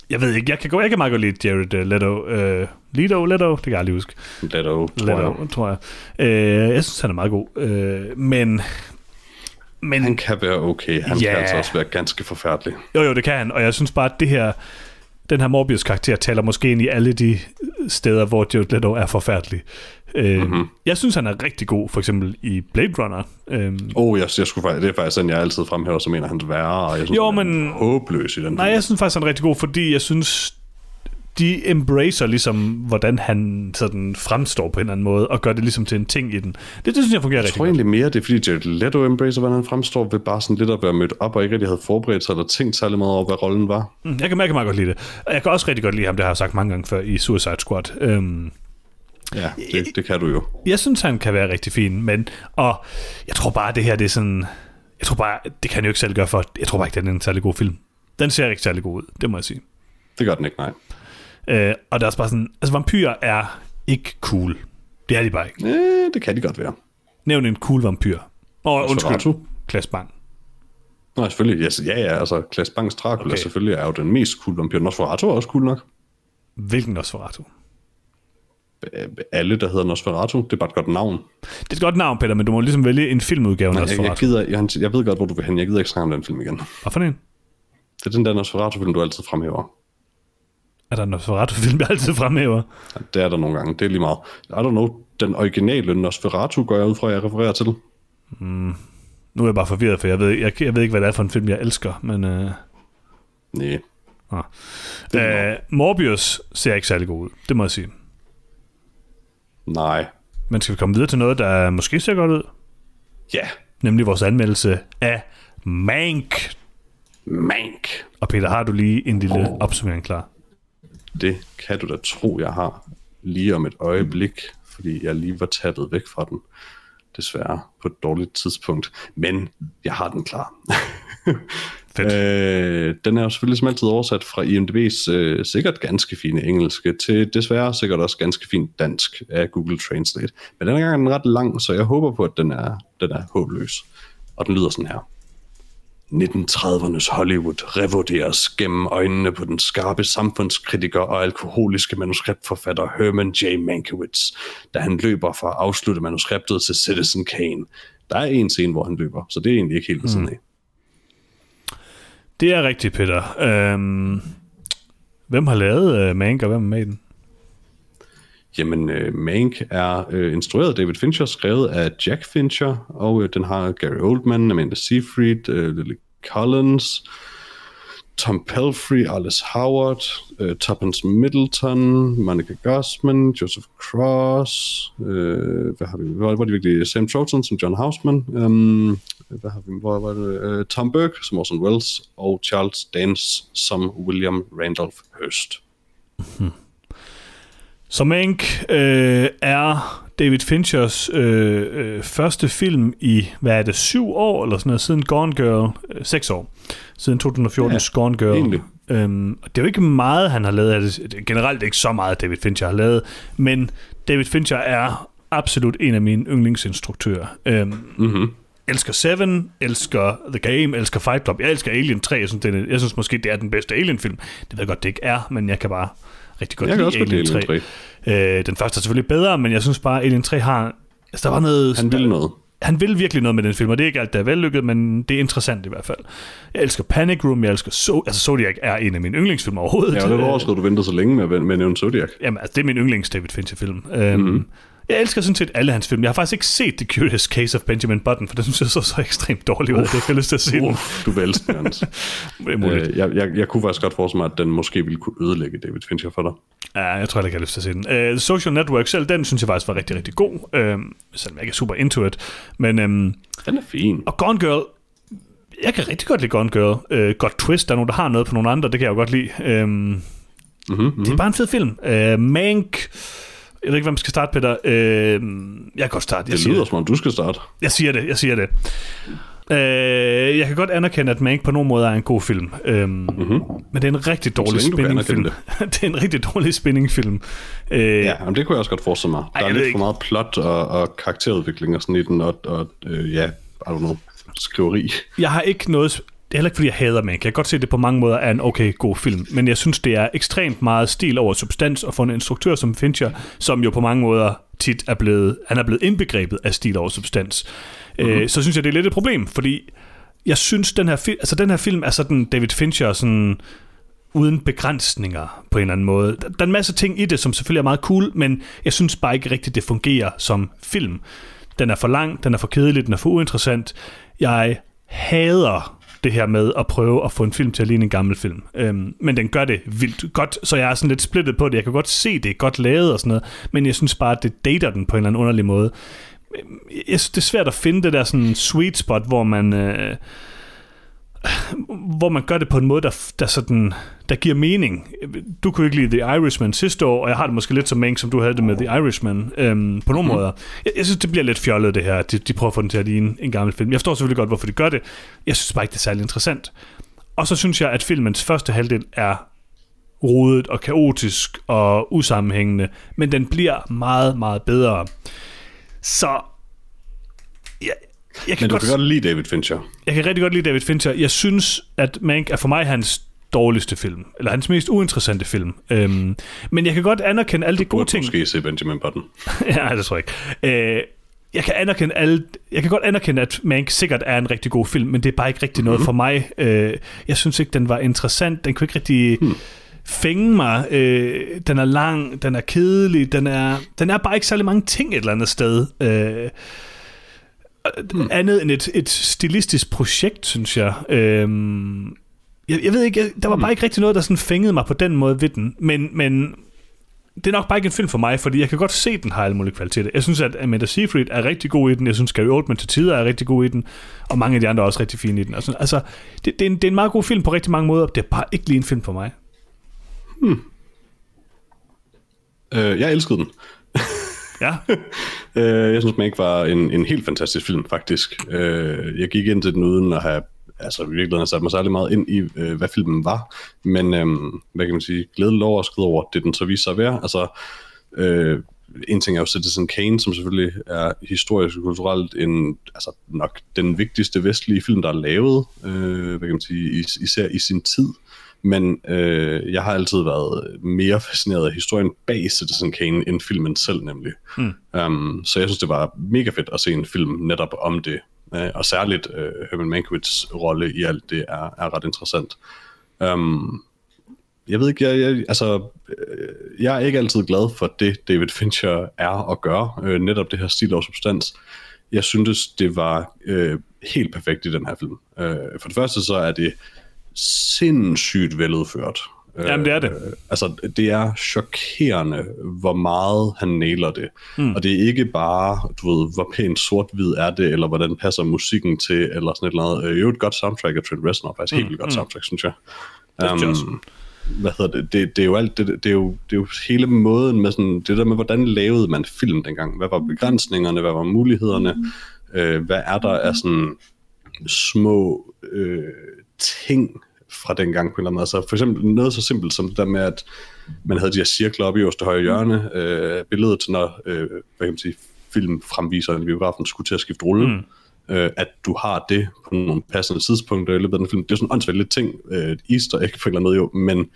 Jeg ved ikke. Jeg kan, gå, jeg kan meget godt lide Jared uh, Leto. Uh, Leto, Leto? Det kan jeg aldrig huske. Leto, tror Leto, jeg. tror jeg. Uh, jeg synes, han er meget god. Uh, men Men, Han kan være okay, han Ja. kan altså også være ganske forfærdelig. jo, jo, det kan han, og jeg synes bare, at det her, den her Morbius-karakter taler måske ind i alle de steder, hvor Jared Leto er forfærdelig. Øh, Mhm. mm-hmm. Jeg synes, han er rigtig god, for eksempel i Blade Runner. Øhm, Oh, jeg, jeg skulle, faktisk- det er faktisk den, jeg altid fremhæver som en af hans værre, og jeg synes, Jo, han er men- håbløs i den Nej, film. jeg synes faktisk, han er rigtig god, fordi jeg synes, de embracer ligesom, hvordan han sådan fremstår på en eller anden måde, og gør det ligesom til en ting i den. Det, det synes jeg fungerer Jeg rigtig tror godt. egentlig mere, det er fordi Jared Leto embracer, hvordan han fremstår, ved bare sådan lidt at være mødt op, og ikke rigtig havde forberedt sig, eller tænkt særlig meget over, hvad rollen var. Mm, Jeg kan, jeg kan meget godt lide det. Og jeg kan også rigtig godt lide ham, det har jeg sagt mange gange før, i Suicide Squad. Øhm, Ja, det, det kan du jo. jeg synes, han kan være rigtig fin, men og jeg tror bare, det her det er sådan... Jeg tror bare, det kan jeg jo ikke selv gøre for. Jeg tror bare ikke, det er en særlig god film. Den ser ikke særlig god ud, det må jeg sige. Det gør den ikke, nej. Øh, og der er også bare sådan... Altså, vampyrer er ikke cool. Det er de bare ikke. Eh, det kan de godt være. Nævn en cool vampyr. Og undskyld, Nosferatu. Klaas Bang. Nå, selvfølgelig. Yes, ja, ja, altså Klaas Bangs Dracula Okay. selvfølgelig er jo den mest cool vampyr. Nosferatu er også cool nok. Hvilken Nosferatu? Øh, Alle, der hedder Nosferatu, det er bare et godt navn. Det er et godt navn, Peter, men du må ligesom vælge en filmudgave af Jeg, jeg, Nosferatu. gider, jeg, jeg ved godt, hvor du vil hen. Jeg gider ikke snakke om den film igen. Hvad for en? Det er den der Nosferatu-film, du altid fremhæver. Er der en Nosferatu-film, jeg altid fremhæver? Det er der nogle gange. Det er lige meget. I don't know. Den originale Nosferatu går jeg ud fra, jeg refererer til. Nu er jeg bare forvirret, for jeg ved, jeg, jeg ved ikke, hvad det er for en film, jeg elsker, men... Øh, Nej. ah. Øh, Morbius ser ikke særlig god ud, det må jeg sige. Nej. Men skal vi komme videre til noget, der måske ser godt ud? Ja. Nemlig vores anmeldelse af Mank. Mank. Og Peter, har du lige en lille opsummering klar? Det kan du da tro, jeg har lige om et øjeblik, fordi jeg lige var tappet væk fra den. Desværre på et dårligt tidspunkt. Men jeg har den klar. [LAUGHS] Fedt. Øh, den er jo selvfølgelig som altid oversat fra IMDb's øh, sikkert ganske fine engelske til desværre sikkert også ganske fint dansk af Google Translate. Men denne gang er den ret lang, så jeg håber på, at den er, den er håbløs. Og den lyder sådan her. 1930'ernes Hollywood revurderes gennem øjnene på den skarpe samfundskritiker og alkoholiske manuskriptforfatter Herman J. Mankiewicz, da han løber for at afslutte manuskriptet til Citizen Kane. Der er en scene, hvor han løber, så det er egentlig ikke helt ved siden af. Det er rigtigt, Peter. Øhm, hvem har lavet uh, Mank, og hvem er med i den? Jamen, øh, Mank er øh, instrueret af David Fincher, skrevet af Jack Fincher, og øh, den har Gary Oldman, Amanda Seyfried, øh, Lily Collins, Tom Pelfrey, Alice Howard, øh, Tuppence Middleton, Monica Gossman, Joseph Cross, øh, hvad har vi, hvor var det virkelig, Sam Troughton som John Houseman, øhm, hvad har vi, hvor var det, øh, Tom Burke som Orson Welles, og Charles Dance som William Randolph Hearst. Hmm. Så Mank øh, er David Finchers øh, øh, første film i, hvad er det, syv år eller sådan noget, siden Gone Girl, øh, seks år, siden 2014's Ja, Gone Girl. egentlig. Øhm, og det er jo ikke meget, han har lavet af det. det er generelt ikke så meget, David Fincher har lavet, men David Fincher er absolut en af mine yndlingsinstruktører. Øhm, Mm-hmm. elsker Seven, elsker The Game, elsker Fight Club. Jeg elsker Alien 3. Jeg synes, det er, jeg synes måske, det er den bedste Alien-film. Det ved jeg godt, det ikke er, men jeg kan bare rigtig godt Jeg lide Alien lide 3. Alien 3. Øh, den første er selvfølgelig bedre, men jeg synes bare, Alien 3 har... Altså, der var noget... Han vil noget. han vil virkelig noget med den film, og det er ikke alt, der er vellykket, men det er interessant i hvert fald. Jeg elsker Panic Room, jeg elsker... So- altså, Zodiac er en af mine yndlingsfilm overhovedet. Ja, og det var også, at du ventede så længe med, med at nævne Zodiac. Jamen, altså, det er min yndlings David Fincher-film. Mhm. Jeg elsker sådan set alle hans film. Jeg har faktisk ikke set The Curious Case of Benjamin Button, for det synes jeg så så ekstremt dårligt ud, at jeg ikke har lyst til at se den. Uff, du vil elske den, [LAUGHS] øh, jeg, jeg, jeg kunne faktisk godt forestille mig, at den måske ville kunne ødelægge David Fincher for dig. Ja, jeg tror ikke, jeg har lyst til at se den. Uh, Social Network selv, den synes jeg faktisk var rigtig, rigtig god. Uh, selvom jeg ikke er super into it. Men, um, Den er fin. og Gone Girl, jeg kan rigtig godt lide Gone Girl. Uh, godt twist, der er nogen, der har noget på nogle andre, det kan jeg jo godt lide. Um, Mm-hmm, mm-hmm. Det er bare en fed film. Uh, Mank, jeg ved ikke, hvem skal starte, Peter. Uh, jeg kan godt starte. Jeg Det lyder som om, du skal starte. Jeg siger det, jeg siger det. Øh, jeg kan godt anerkende, at Mank på nogle måder er en god film. Øhm, mm-hmm. Men det er en rigtig dårlig spændingfilm. anerkende [LAUGHS] det er en rigtig dårlig spændingfilm. Øh, Ja, men det kunne jeg også godt forestille mig. Der Ej, er jeg lidt for meget plot og, og karakterudvikling og sådan i den, og, og øh, ja, I don't know, skriveri. Jeg har ikke noget... Det er heller ikke, fordi jeg hader Mank. Jeg kan godt se, at det på mange måder er en okay god film. Men jeg synes, det er ekstremt meget stil over substans, og for en instruktør som Fincher, som jo på mange måder tit er blevet, han er blevet indbegrebet af stil over substans, mm-hmm. øh, så synes jeg, det er lidt et problem, fordi jeg synes, den her, film, altså den her film er sådan David Fincher sådan uden begrænsninger på en eller anden måde. Der er en masse ting i det, som selvfølgelig er meget cool, men jeg synes bare ikke rigtigt, det fungerer som film. Den er for lang, den er for kedelig, den er for uinteressant. Jeg hader det her med at prøve at få en film til at ligne en gammel film. Øhm, men den gør det vildt godt, så jeg er sådan lidt splittet på det. Jeg kan godt se, det er godt lavet og sådan noget, men jeg synes bare, at det dater den på en eller anden underlig måde. Øhm, jeg synes, det er svært at finde det der sådan sweet spot, hvor man... Øh, hvor man gør det på en måde, der, der, sådan, der giver mening. Du kunne ikke lide The Irishman sidste år, og jeg har det måske lidt som Mank, som du havde det med The Irishman, øhm, på nogle mm. måder. Jeg, jeg synes, det bliver lidt fjollet, det her. De, de prøver at få den til at ligne en gammel film. Jeg forstår selvfølgelig godt, hvorfor de gør det. Jeg synes bare ikke, det er særlig interessant. Og så synes jeg, at filmens første halvdel er rodet og kaotisk og usammenhængende, men den bliver meget, meget bedre. Så jeg, jeg kan Men du godt, kan godt lide David Fincher. Jeg kan rigtig godt lide David Fincher. Jeg synes, at Mank er for mig hans dårligste film, eller hans mest uinteressante film. Øhm, men jeg kan godt anerkende alle de gode ting. Du måske se Benjamin Button. [LAUGHS] ja, det tror jeg ikke. Øh, jeg kan anerkende alle, jeg kan godt anerkende, at Mank sikkert er en rigtig god film, men det er bare ikke rigtig noget mm-hmm. for mig. Øh, jeg synes ikke, den var interessant. Den kunne ikke rigtig... Hmm fænge mig. Øh, den er lang, den er kedelig, den er, den er bare ikke særlig mange ting et eller andet sted. Øh, hmm. andet end et, et stilistisk projekt, synes jeg. Øhm, jeg, jeg ved ikke, jeg, der var hmm. bare ikke rigtig noget, der sådan fængede mig på den måde ved den, men, men det er nok bare ikke en film for mig, fordi jeg kan godt se, at den har alle mulige kvaliteter. Jeg synes, at Amanda Seyfried er rigtig god i den. Jeg synes, Gary Oldman til tider er rigtig god i den. Og mange af de andre er også rigtig fine i den. Altså, altså det, det, er en, det er en meget god film på rigtig mange måder. Det er bare ikke lige en film for mig. Hmm. Øh, jeg elskede den. Ja. [LAUGHS] øh, jeg synes, Mank var en, en helt fantastisk film, faktisk. Øh, jeg gik ind til den uden at have altså i virkeligheden har sat mig særlig meget ind i, øh, hvad filmen var, men øh, hvad kan man sige, glædelig overrasket over, det den så viste sig at være. Altså, øh, en ting er jo Citizen Kane, som selvfølgelig er historisk og kulturelt en, altså nok den vigtigste vestlige film, der er lavet, øh, hvad kan man sige, is- især i sin tid. Men øh, jeg har altid været mere fascineret af historien bag Citizen Kane end filmen selv nemlig. Mm. Um, så jeg synes, det var mega fedt at se en film netop om det. Uh, og særligt uh, Herman Mankiewicz rolle i alt det er, er ret interessant. Um, jeg ved ikke, jeg, jeg, altså, øh, jeg er ikke altid glad for det, David Fincher er og gør, øh, netop det her stil og substans. Jeg synes, det var øh, helt perfekt i den her film. Øh, for det første så er det sindssygt veludført. Jamen, det er det. Øh, altså, det er chokerende, hvor meget han nailer det. Mm. Og det er ikke bare, du ved, hvor pænt sort-hvid er det, eller hvordan passer musikken til, eller sådan et eller andet. Øh, jo, et godt soundtrack af Trent Reznor, faktisk mm. helt vildt godt mm. soundtrack, synes jeg. Um, hvad hedder det? det? Det er jo alt det, det er jo, det er jo hele måden med sådan, det der med, hvordan lavede man film dengang? Hvad var begrænsningerne? Hvad var mulighederne? Mm. Øh, hvad er der af sådan små øh, ting fra den gang på en eller anden måde. Så for eksempel noget så simpelt som det der med, at man havde de her cirkler oppe i øverste højre hjørne, øh, billedet til når, øh, hvad kan man sige, filmfremviseren i biografen skulle til at skifte rulle, mm. øh, at du har det på nogle passende tidspunkter i løbet af den film. Det er sådan en lidt ting, øh, easter egg på en eller anden måde jo, men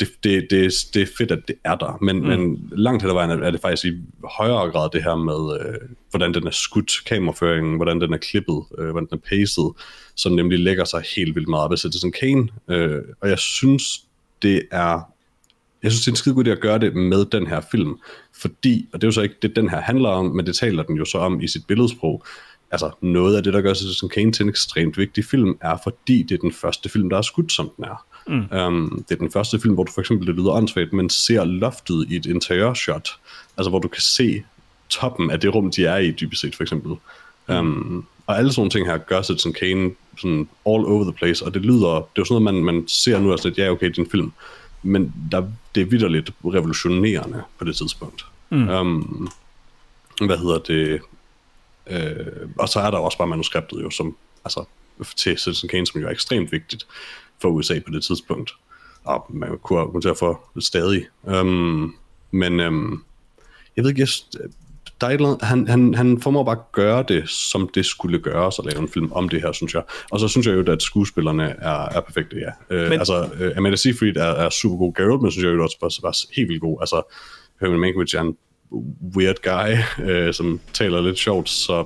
det, det, det, det er fedt, at det er der, men, mm. men langt hen ad vejen er det faktisk i højere grad det her med, øh, hvordan den er skudt, kameraføringen, hvordan den er klippet, øh, hvordan den er paced, som nemlig lægger sig helt vildt meget af Citizen Kane. Øh, og jeg synes, det er jeg synes, det er en skide god idé at gøre det med den her film, fordi, og det er jo så ikke det, den her handler om, men det taler den jo så om i sit billedsprog, altså noget af det, der gør Citizen Kane til en ekstremt vigtig film, er fordi det er den første film, der er skudt, som den er. Mm. Um, det er den første film, hvor du for eksempel, det lyder åndssvagt, men ser loftet i et interiørshot, altså hvor du kan se toppen af det rum, de er i, dybest set for eksempel. Mm. Um, og alle sådan ting her gør Citizen Kane sådan all over the place, og det lyder, det er jo sådan noget, man, man ser nu, altså, at ja, okay, det er en film, men der, det er vidderligt revolutionerende på det tidspunkt. Mm. Um, hvad hedder det? Øh, og så er der også bare manuskriptet jo, som, altså, til Citizen Kane, som jo er ekstremt vigtigt for USA på det tidspunkt. Og man kunne argumentere for stadig. Um, men um, jeg ved ikke, jeg, der er et eller han, han, han formår bare at gøre det, som det skulle gøres, og lave en film om det her, synes jeg. Og så synes jeg jo, at skuespillerne er, er perfekte, ja. Uh, Men... Altså, uh, Amanda Seyfried er, er super god. Gary Oldman synes jeg jo også var, var helt vildt god. Altså, Herman Mankiewicz er en weird guy, øh, som taler lidt sjovt, så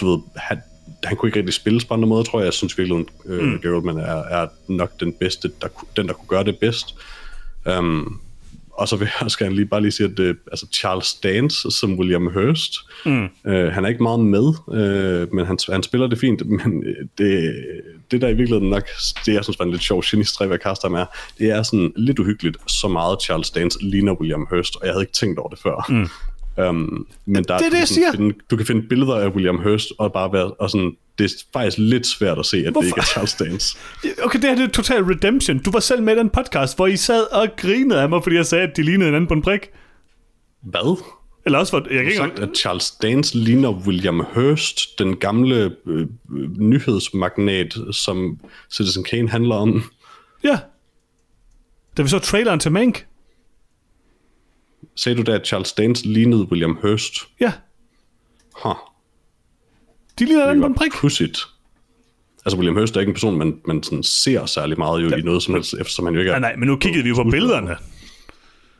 du ved, han, han kunne ikke rigtig spilles på andre måder, tror jeg. Jeg synes virkelig, øh, mm. Gary Oldman er, er nok den bedste, der, den der kunne gøre det bedst. Um, og så vil jeg også gerne lige bare lige sige, at det, altså Charles Dance som William Hurst, mm. øh, han er ikke meget med, øh, men han, han spiller det fint, men det, det der i virkeligheden nok, det jeg synes var en lidt sjov genistræk at kaste ham er, det er sådan lidt uhyggeligt, så meget Charles Dance ligner William Hurst, og jeg havde ikke tænkt over det før. Mm. Um, men der, det er det, jeg siger. Finde, du kan finde billeder af William Hurst, og bare være, og sådan, det er faktisk lidt svært at se, at Hvorfor? det ikke er Charles Dance. [LAUGHS] Okay, det her det er total redemption. Du var selv med i den podcast, hvor I sad og grinede af mig, fordi jeg sagde, at de lignede hinanden på en prik. Hvad? Eller også for, jeg kan sagt, at Charles Dance ligner William Hurst, den gamle øh, nyhedsmagnat, som Citizen Kane handler om. Ja. Da vi så traileren til Mank. Sagde du da, at Charles Dance lignede William Hurst? Ja. Huh. De ligner den på en prik. Pudsigt. Altså, William Hurst er ikke en person, man, man sådan ser særlig meget jo ja. i noget som helst, eftersom han jo ikke er... Nej, nej, men nu kiggede vi jo på billederne.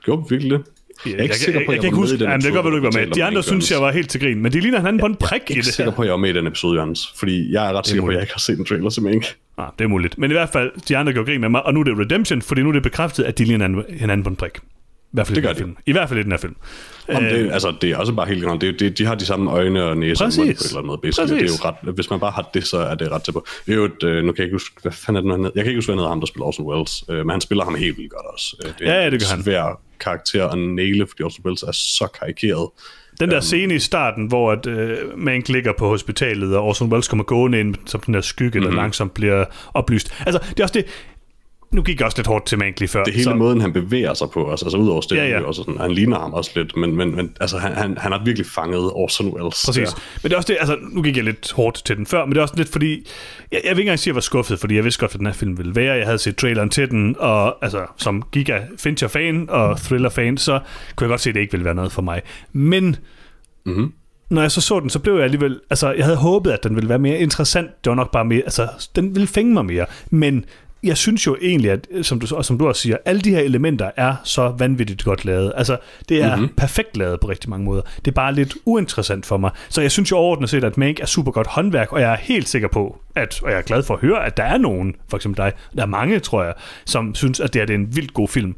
Gjorde vi virkelig det? Jeg er ikke jeg, sikker på, at jeg, jeg, jeg kan huske, jamen, det gør, du ikke var med. De andre synes, jeg var helt til grin, men de ligner hinanden på en prik i det Jeg er ikke sikker på, at jeg var med i den episode, Jørgens, fordi jeg er ret sikker på, at jeg ikke har set en trailer til Mink. Ah, det er muligt. Men i hvert fald, de andre gjorde grin med mig, og nu er det Redemption, fordi nu er det bekræftet, at de ligner hinanden på en prik. I hvert fald det gør de. Film. I hvert fald i den her film. Jamen, det, altså, det er også bare helt generelt. Det, det, de har de samme øjne og næse Præcis. og mund på et eller andet måde. Basically. Det er jo ret, hvis man bare har det, så er det ret til på. Det er jo et, øh, nu kan jeg ikke huske, hvad fanden er det, jeg kan ikke huske, hvad ham, der spiller Orson Welles, øh, men han spiller ham helt vildt godt også. Øh, det er ja, ja, det gør han. svær karakter at næle, fordi Orson Welles er så karikeret. Den der um, scene i starten, hvor at, øh, Mank ligger på hospitalet, og Orson Welles kommer gående ind som den der skygge, mm-hmm. der mhm. langsomt bliver oplyst. Altså, det er også det, nu gik jeg også lidt hårdt til Mank lige før. Det hele så... måden, han bevæger sig på, altså, altså ud over stedet, ja, ja. også sådan, han ligner ham også lidt, men, men, men altså, han, han, han har virkelig fanget Orson Welles. Præcis. Ja. Men det er også det, altså, nu gik jeg lidt hårdt til den før, men det er også lidt fordi, jeg, jeg vil ikke engang sige, at jeg var skuffet, fordi jeg vidste godt, hvad den her film ville være. Jeg havde set traileren til den, og altså, som Giga Fincher-fan og Thriller-fan, så kunne jeg godt se, at det ikke ville være noget for mig. Men mm-hmm når jeg så så den, så blev jeg alligevel, altså jeg havde håbet, at den ville være mere interessant. Det var nok bare mere, altså den ville fænge mig mere. Men jeg synes jo egentlig, at som du, og som du også siger, alle de her elementer er så vanvittigt godt lavet. Altså, det er mm-hmm. perfekt lavet på rigtig mange måder. Det er bare lidt uinteressant for mig. Så jeg synes jo overordnet set, at Mank er super godt håndværk, og jeg er helt sikker på, at, og jeg er glad for at høre, at der er nogen, for eksempel dig, der er mange, tror jeg, som synes, at det er, det er en vildt god film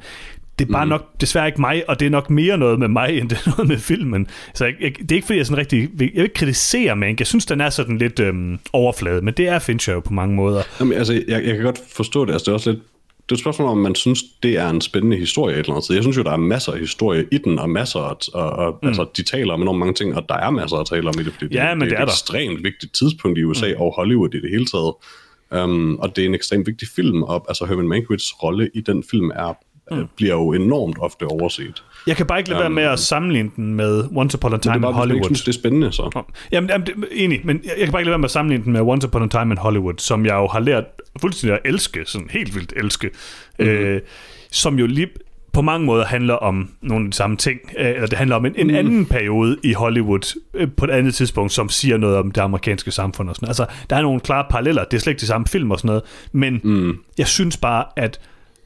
det er bare mm. nok desværre ikke mig, og det er nok mere noget med mig, end det er noget med filmen. Så jeg, jeg, det er ikke fordi, jeg sådan rigtig... Jeg vil ikke kritisere Mank. Jeg synes, den er sådan lidt øhm, overflade, men det er Fincher jo på mange måder. Jamen, altså, jeg, jeg kan godt forstå det. Altså, det er også lidt det er et spørgsmål om, man synes, det er en spændende historie et eller andet sted. Jeg synes jo, der er masser af historie i den, og masser af, og, og, mm. altså, de taler om enormt mange ting, og der er masser at tale om i det, fordi ja, det, men det, det er et der. ekstremt vigtigt tidspunkt i USA mm. og Hollywood i det hele taget. Um, og det er en ekstremt vigtig film, og altså Herman Mankiewicz rolle i den film er mm. bliver jo enormt ofte overset. Jeg kan bare ikke lade um, være med at sammenligne den med Once Upon a Time in Hollywood. Jeg synes, det er spændende, så. Jamen, jamen det, enig, men jeg, jeg kan bare ikke lade være med at sammenligne den med Once Upon a Time in Hollywood, som jeg jo har lært fuldstændig at elske, sådan helt vildt elske, mm. øh, som jo lige på mange måder handler om nogle af de samme ting, øh, eller det handler om en, en mm. anden periode i Hollywood øh, på et andet tidspunkt, som siger noget om det amerikanske samfund og sådan Altså, der er nogle klare paralleller, det er slet ikke de samme film og sådan noget, men mm. jeg synes bare, at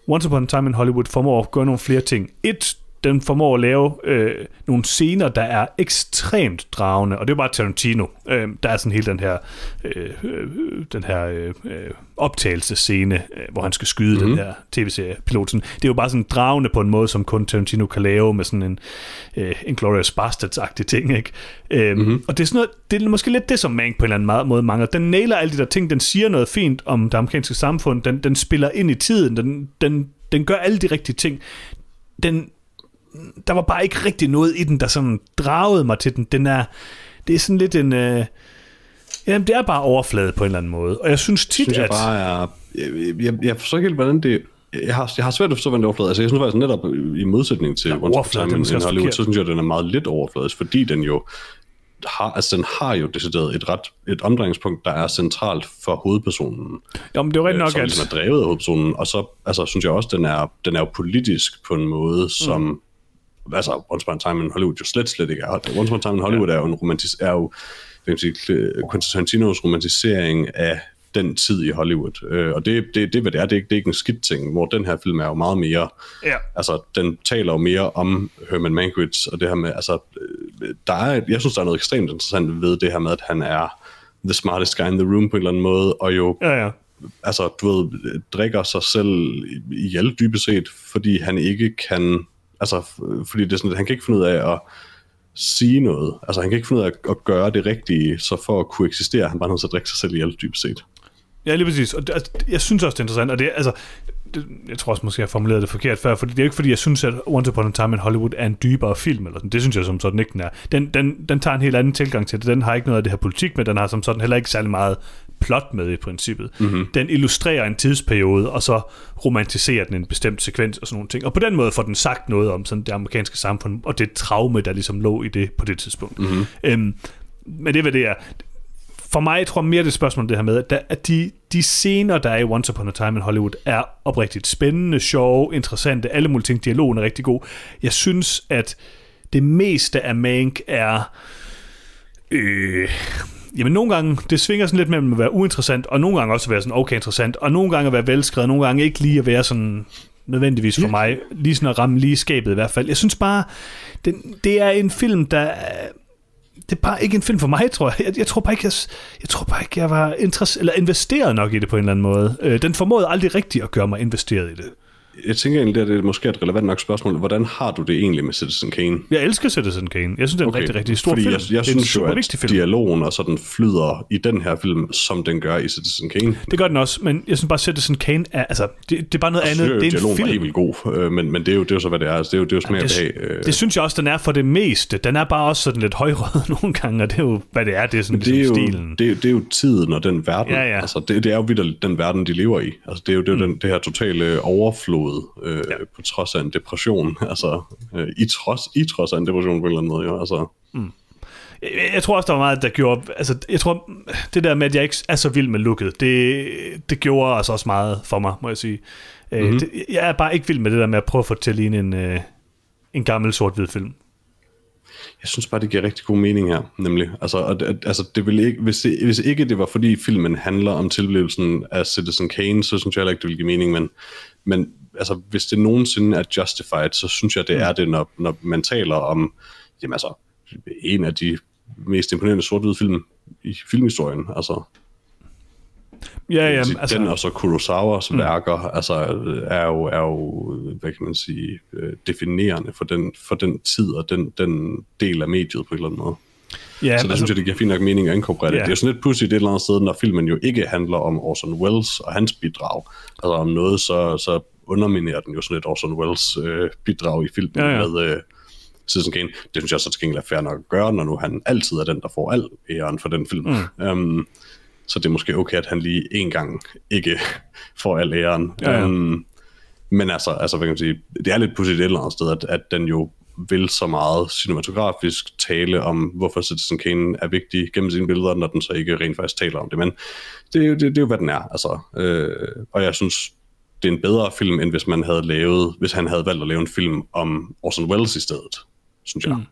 Once Upon a Time in Hollywood formår at gøre nogle flere ting. Et, den formår at lave øh, nogle scener, der er ekstremt dragende, og det er bare Tarantino. Øh, der er sådan hele den her, øh, den her øh, optagelsescene, øh, hvor han skal skyde mm-hmm. den her tv-serie piloten. Det er jo bare sådan dragende på en måde, som kun Tarantino kan lave med sådan en øh, Inglourious Bastards-agtig ting, ikke? Øh, mm-hmm. Og det er, sådan noget, det er måske lidt det, som Mank på en eller anden måde mangler. Den nailer alle de der ting, den siger noget fint om det amerikanske samfund, den, den spiller ind i tiden, den, den, den gør alle de rigtige ting. Den, der var bare ikke rigtig noget i den, der sådan dragede mig til den. Den er, det er sådan lidt en... Øh, jamen, det er bare overflade på en eller anden måde. Og jeg synes tit, synes jeg at... bare er... Jeg, jeg, jeg forstår ikke helt, hvordan det... Jeg har, jeg har svært at forstå, hvordan det er overfladet. Altså, jeg synes faktisk netop, i modsætning til ja, a Time in Hollywood, så synes jeg, at den er meget lidt overfladisk, fordi den jo har, altså den har jo decideret et ret et omdrejningspunkt, der er centralt for hovedpersonen. Jo, men det er jo rigtig nok, som at... Ligesom er drevet af hovedpersonen, og så altså, synes jeg også, den er, den er jo politisk på en måde, som mm altså Once Upon a Time in Hollywood jo slet, slet ikke er. Once Upon a Time in Hollywood ja. er jo en romantis, er jo Quentin Tarantinos romantisering af den tid i Hollywood. Øh, og det, det, det, hvad det er, det er, ikke, det er ikke en skidt ting, hvor den her film er jo meget mere, Ja. altså den taler jo mere om Herman Mankiewicz, og det her med, altså, øh, der er, jeg synes, der er noget ekstremt interessant ved det her med, at han er the smartest guy in the room på en eller anden måde, og jo Ja, ja. altså, du ved, drikker sig selv ihjel dybest set, fordi han ikke kan, altså, fordi det er sådan, at han kan ikke finde ud af at sige noget. Altså, han kan ikke finde ud af at, at gøre det rigtige, så for at kunne eksistere, han bare nødt til at drikke sig selv ihjel dybt set. Ja, lige præcis. Og det, altså, jeg synes også, det er interessant. Og det, altså, det, jeg tror også måske, jeg formulerede det forkert før, for det er jo ikke, fordi jeg synes, at Once Upon a Time in Hollywood er en dybere film. Eller sådan. Det synes jeg som sådan ikke, den er. Den, den, den tager en helt anden tilgang til det. Den har ikke noget af det her politik med. Den har som sådan heller ikke særlig meget plot med i princippet. Mm-hmm. Den illustrerer en tidsperiode, og så romantiserer den en bestemt sekvens og sådan nogle ting. Og på den måde får den sagt noget om sådan det amerikanske samfund, og det traume, der ligesom lå i det på det tidspunkt. Mm-hmm. Øhm, men det er, hvad det er for mig tror jeg mere det et spørgsmål det her med, at de, de scener, der er i Once Upon a Time in Hollywood, er oprigtigt spændende, sjove, interessante, alle mulige ting. Dialogen er rigtig god. Jeg synes, at det meste af Mank er... Øh, jamen nogle gange, det svinger sådan lidt mellem at være uinteressant, og nogle gange også at være sådan okay interessant, og nogle gange at være velskrevet, nogle gange ikke lige at være sådan nødvendigvis for mig, lige sådan at ramme lige skabet i hvert fald. Jeg synes bare, det, det er en film, der er- det er bare ikke en film for mig, tror jeg. Jeg, jeg tror bare ikke, jeg, jeg, tror bare ikke, jeg var interesse, eller investeret nok i det på en eller anden måde. Øh, den formåede aldrig rigtigt at gøre mig investeret i det. Jeg tænker egentlig, at det er måske et relevant nok spørgsmål. Hvordan har du det egentlig med Citizen Kane? Jeg elsker Citizen Kane. Jeg synes, det er en okay. rigtig, rigtig stor Fordi film. jeg, jeg det er synes jo, at film. dialogen og sådan flyder i den her film, som den gør i Citizen Kane. Det gør den også, men jeg synes bare, Citizen Kane er, altså, det, det er bare noget andet. jo, Det er en film. helt vildt god, øh, men, men det, er jo, det er jo så, hvad det er. Altså, det er jo, det er jo smag det, behag. øh. det synes jeg også, den er for det meste. Den er bare også sådan lidt højrød nogle gange, og det er jo, hvad det er. Det er sådan det er, ligesom jo, stilen. det, er- det er jo tiden og den verden. Ja, ja. Altså, det, det er jo vidt den verden, de lever i. Altså, det er jo, det, er jo den, det her totale overflod øh, ja. på trods af en depression. [LAUGHS] Altså, øh, i, trods, I trods af en depression på en eller anden måde. Jo. Altså, Jeg, jeg tror også, der var meget, der gjorde... Altså, jeg tror, det der med, at jeg ikke er så vild med looket, det, det gjorde altså også meget for mig, må jeg sige. Mm-hmm. Mhm. Det, jeg er bare ikke vild med det der med at prøve at få det til at ligne en, øh, en gammel sort-hvid film. Jeg synes bare, det giver rigtig god mening her, nemlig. Altså, og, det- altså det vil ikke, hvis, det, hvis ikke det var, fordi filmen handler om tilblivelsen af Citizen Kane, så synes jeg heller ikke, det vil give mening, men, men altså, hvis det nogensinde er justified, så synes jeg, det er det, når, når man taler om, jamen altså, en af de mest imponerende sort film i filmhistorien, altså, Ja, ja, altså, altså, den og så Kurosawas mm. værker, altså, er jo, er jo, hvad kan man sige, øh, definerende for den, for den tid og den, den del af mediet på en eller anden måde. ja, Så der altså, synes jeg, det giver fint nok mening at inkorporere det. Ja. Det er jo sådan lidt pudsigt et eller andet sted, når filmen jo ikke handler om Orson Welles og hans bidrag. Altså om noget, så, så underminerer den jo sådan et Orson Welles øh, bidrag i filmen Ja, ja. med øh, Citizen Kane. Det synes jeg så til gengæld er fair nok at gøre, når nu han altid er den, der får al æren for den film. Mm. Um, så det er måske okay, at han lige en gang ikke [LAUGHS] får al æren. Ja, ja. Um, men altså, altså hvad kan man sige, det er lidt pudsigt et eller andet sted, at, at den jo vil så meget cinematografisk tale om, hvorfor Citizen Kane er vigtig gennem sine billeder, når den så ikke rent faktisk taler om det. Men det er jo, det, det er jo hvad den er. Altså, øh, og jeg synes, det er en bedre film, end hvis man havde lavet, hvis han havde valgt at lave en film om Orson Welles i stedet, synes jeg. Mm.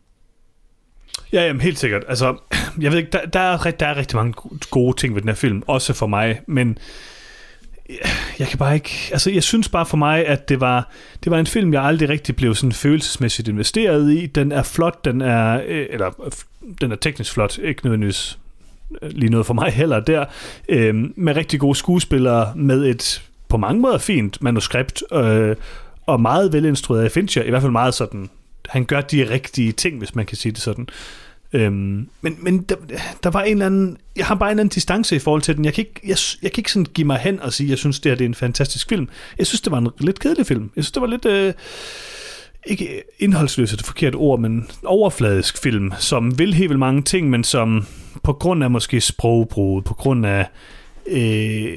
Ja, jamen, helt sikkert. Altså, jeg ved ikke, der, der, er, der er rigtig mange gode ting ved den her film, også for mig, men jeg kan bare ikke... Altså, jeg synes bare for mig, at det var, det var en film, jeg aldrig rigtig blev sådan følelsesmæssigt investeret i. Den er flot, den er... Øh, eller, den er teknisk flot, ikke nødvendigvis øh, lige noget for mig heller der, øh, med rigtig gode skuespillere, med et på mange måder fint manuskript, øh, og meget velinstrueret af Fincher, i hvert fald meget sådan, han gør de rigtige ting, hvis man kan sige det sådan. Øhm, men men der, der var en eller anden, jeg har bare en eller anden distance i forhold til den. Jeg kan ikke, jeg, jeg kan ikke sådan give mig hen og sige, jeg synes, det her det er en fantastisk film. Jeg synes, det var en lidt kedelig film. Jeg synes, det var lidt... Øh, ikke indholdsløs er det forkerte ord, men overfladisk film, som vil helt vildt mange ting, men som på grund af måske sprogbruget, på grund af øh,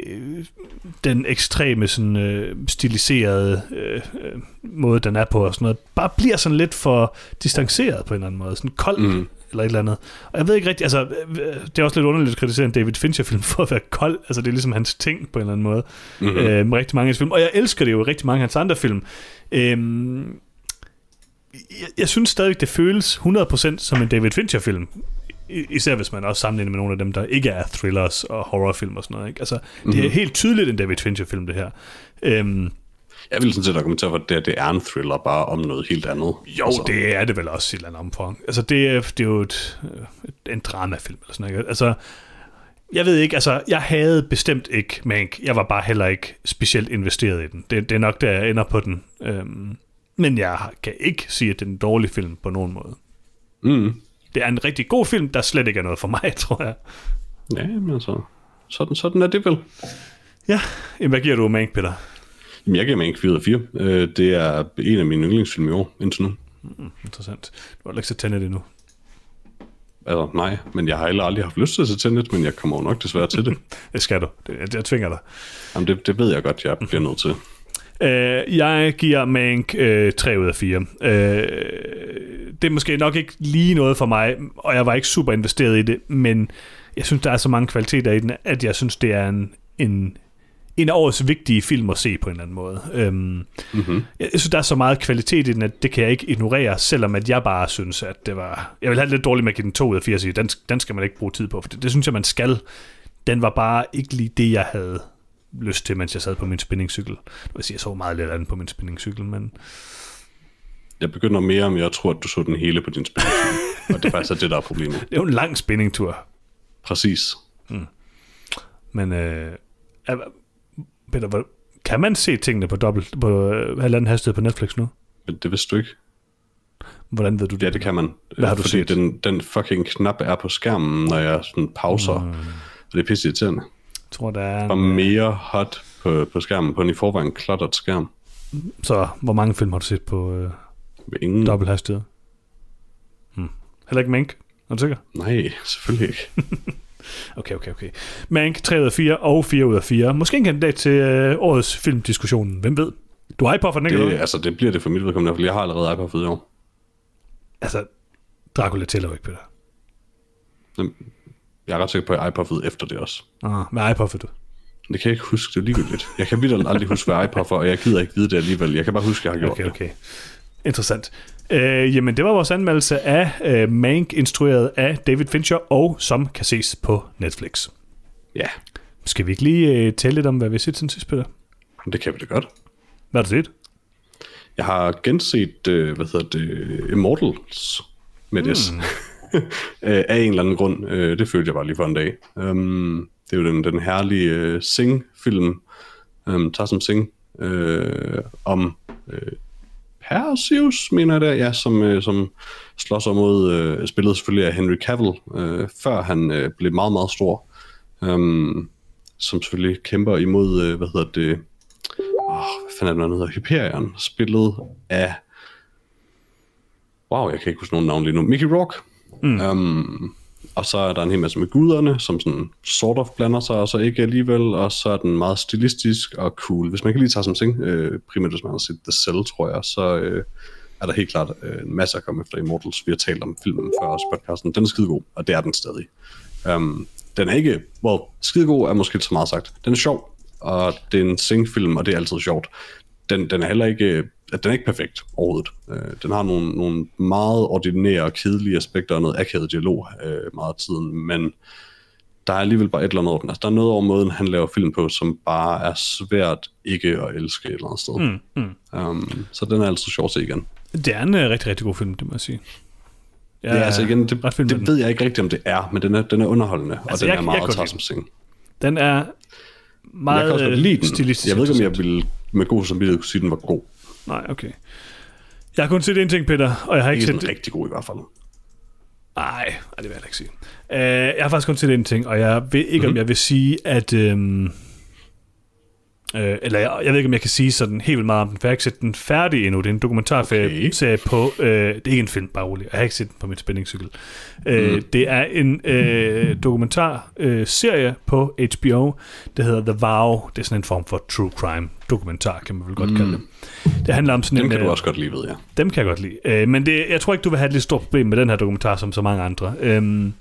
den ekstreme sådan, øh, stiliserede øh, øh, måde, den er på og sådan noget, bare bliver sådan lidt for distanceret på en eller anden måde, sådan kold mm. eller et eller andet. Og jeg ved ikke rigtigt, altså øh, det er også lidt underligt at kritisere en David Fincher-film for at være kold, altså det er ligesom hans ting på en eller anden måde, mm-hmm. øh, med rigtig mange af hans film, og jeg elsker det jo rigtig mange af hans andre film. Øh, jeg, jeg synes stadig, det føles 100% som en David Fincher-film især hvis man også sammenligner med nogle af dem, der ikke er thrillers og horrorfilm og sådan noget. Ikke? Altså, mm-hmm. det er helt tydeligt en David Fincher-film, det her. Øhm, jeg vil sådan set argumentere for, at det, det er en thriller bare om noget helt andet. Jo, altså. det er det vel også i et eller andet omfang. Altså, det er, det er jo et, et, en dramafilm eller sådan noget. Altså, jeg ved ikke, altså, jeg havde bestemt ikke Mank. Jeg var bare heller ikke specielt investeret i den. Det, det er nok, der jeg ender på den. Øhm, men jeg kan ikke sige, at det er en dårlig film på nogen måde. Mm. Det er en rigtig god film, der slet ikke er noget for mig, [LAUGHS] tror jeg. Ja, men altså, sådan, sådan er det vel. Ja, hvad giver du Mank, Peter? Jamen, jeg giver Mank 4 ud af 4. Øh, det er en af mine yndlingsfilm i år, indtil nu. Mm, interessant. Du har ikke set Tenet endnu. Altså, nej, men jeg har heller aldrig haft lyst til at se Tenet, men jeg kommer nok desværre til det. [LAUGHS] det skal du. Det, jeg, jeg tvinger dig. Jamen, det, det ved jeg godt, jeg [LAUGHS] bliver nødt til. Uh, jeg giver Mank uh, 3 ud af 4. Uh, det er måske nok ikke lige noget for mig, og jeg var ikke super investeret i det, men jeg synes, der er så mange kvaliteter i den, at jeg synes, det er en, en en af årets vigtige film at se på en eller anden måde. Øhm, mm-hmm. Jeg synes, der er så meget kvalitet i den, at det kan jeg ikke ignorere, selvom at jeg bare synes, at det var... Jeg vil have lidt dårligt med at give den 2 ud af 4 sige, den, den skal man ikke bruge tid på, for det, det synes jeg, man skal. Den var bare ikke lige det, jeg havde lyst til, mens jeg sad på min spinningcykel. Det vil sige, jeg så meget lidt andet på min spinningcykel, men... Jeg begynder mere om, jeg tror, at du så den hele på din spinningcykel. [LAUGHS] og det er faktisk det, der er problemet. Det er jo en lang spinningtur. Præcis. Mm. Men øh, Peter, kan man se tingene på dobbelt, på øh, halvanden hastighed på Netflix nu? Det vidste du ikke. Hvordan ved du det? Ja, det kan man. Hvad har du Fordi set? Den, den fucking knap er på skærmen, når jeg sådan pauser. Mm. Og det er pisse irriterende. Jeg tror, der er... Og mere hot på, på skærmen, på en i forvejen klottert skærm. Så hvor mange film har du set på øh, Ingen. dobbelt hastighed? Hmm. Heller ikke Mink? Er du sikker? Nej, selvfølgelig ikke. [LAUGHS] Okay, okay, okay. Mank 3 ud af 4 og 4 ud af 4. Måske en kandidat til øh, årets filmdiskussion. Hvem ved? Du har iPod for den, ikke? det, altså, det bliver det for mit vedkommende, for jeg har allerede iPod for i år. Altså, Dracula tæller jo ikke, Peter. Jeg er ret sikker på, at jeg iPod efter det også. Ah, hvad for du? Det kan jeg ikke huske, det er ligegyldigt. Jeg kan vildt aldrig huske, hvad iPod for, og jeg gider ikke vide det alligevel. Jeg kan bare huske, at jeg har gjort Okay, okay. Interessant. Øh, jamen, det var vores anmeldelse af øh, Mank, instrueret af David Fincher, og som kan ses på Netflix. det. Ja, Skal vi ikke lige øh, tale lidt om, hvad vi har set siden sidst, Peter? det kan vi da godt. Hvad har du set? Jeg har genset, øh, hvad hedder det, Immortals med mm. det. [LAUGHS] Øh, af en eller anden grund. Øh, det følte jeg bare lige for en dag. Um, det er jo den, den herlige øh, Sing-film, øhm, um, Tarsem Sing, øh, om øh, Perseus, mener jeg det, ja, som, øh, som slår sig mod, øh, spillet selvfølgelig af Henry Cavill, øh, før han øh, blev meget, meget stor. Um, som selvfølgelig kæmper imod, øh, hvad hedder det, åh, hvad fanden er det, han hedder, Hyperion, spillet af, wow, jeg kan ikke huske nogen navn lige nu, Mickey Rourke. Mm. Um, og så er der en hel masse med guderne, som sådan sort of blander sig, og så ikke alligevel, og så er den meget stilistisk og cool. Hvis man kan lige tage som ting, øh, primært hvis man har set The Cell, tror jeg, så øh, er der helt klart øh, en masse at komme efter Immortals. Vi har talt om filmen før også podcasten. Den er skidegod, og det er den stadig. Um, den er ikke, well, skidegod er måske så meget sagt. Den er sjov, og det er en singfilm, og det er altid sjovt. Den, den er heller ikke, øh, den er ikke perfekt overhovedet. Øh, den har nogle, nogle meget ordinære og kedelige aspekter og noget akavet dialog øh, meget af tiden, men der er alligevel bare et eller andet over den. Altså, der er noget over måden, han laver film på, som bare er svært ikke at elske et eller andet sted. Mm, mm. Um, så den er altid sjov at se igen. Det er en uh, rigtig, rigtig god film, det må jeg sige. Ja, ja altså igen, det, det den. ved jeg ikke rigtigt, om det er, men den er, den er underholdende, altså, og den jeg- er jeg meget Singh. Den er meget Jeg kan også godt lide den. stilistisk Jeg ved ikke, om jeg ville med god samvittighed kunne sige, at den var god. Nej, okay. Jeg har kun set én ting, Peter, og jeg har ikke Ikke set... sådan rigtig god i hvert fald. Nej, ej, det vil jeg ikke sige. Uh, jeg har faktisk kun set én ting, og jeg ved ikke, mm-hmm. Mhm. om jeg vil sige, at... Øhm, øh, eller jeg, jeg ved ikke, om jeg kan sige sådan helt vildt meget om den, for jeg har ikke set den færdig endnu. Det er en dokumentarserie Okay. på... Øh, det er ikke en film, bare roligt. Jeg har ikke set den på min spændingscykel. Øh, Mm. det er en øh, dokumentarserie øh, serie på HBO, der hedder The Vow. Det er sådan en form for true crime dokumentar, kan man vel godt mm. kalde det. Det handler om sådan Den en... kan du øh, også godt lide, ved jeg. dem kan jeg godt lide. Øh, men det, jeg tror ikke, du vil have et lidt stort problem med den her dokumentar, som så mange andre. Øhm,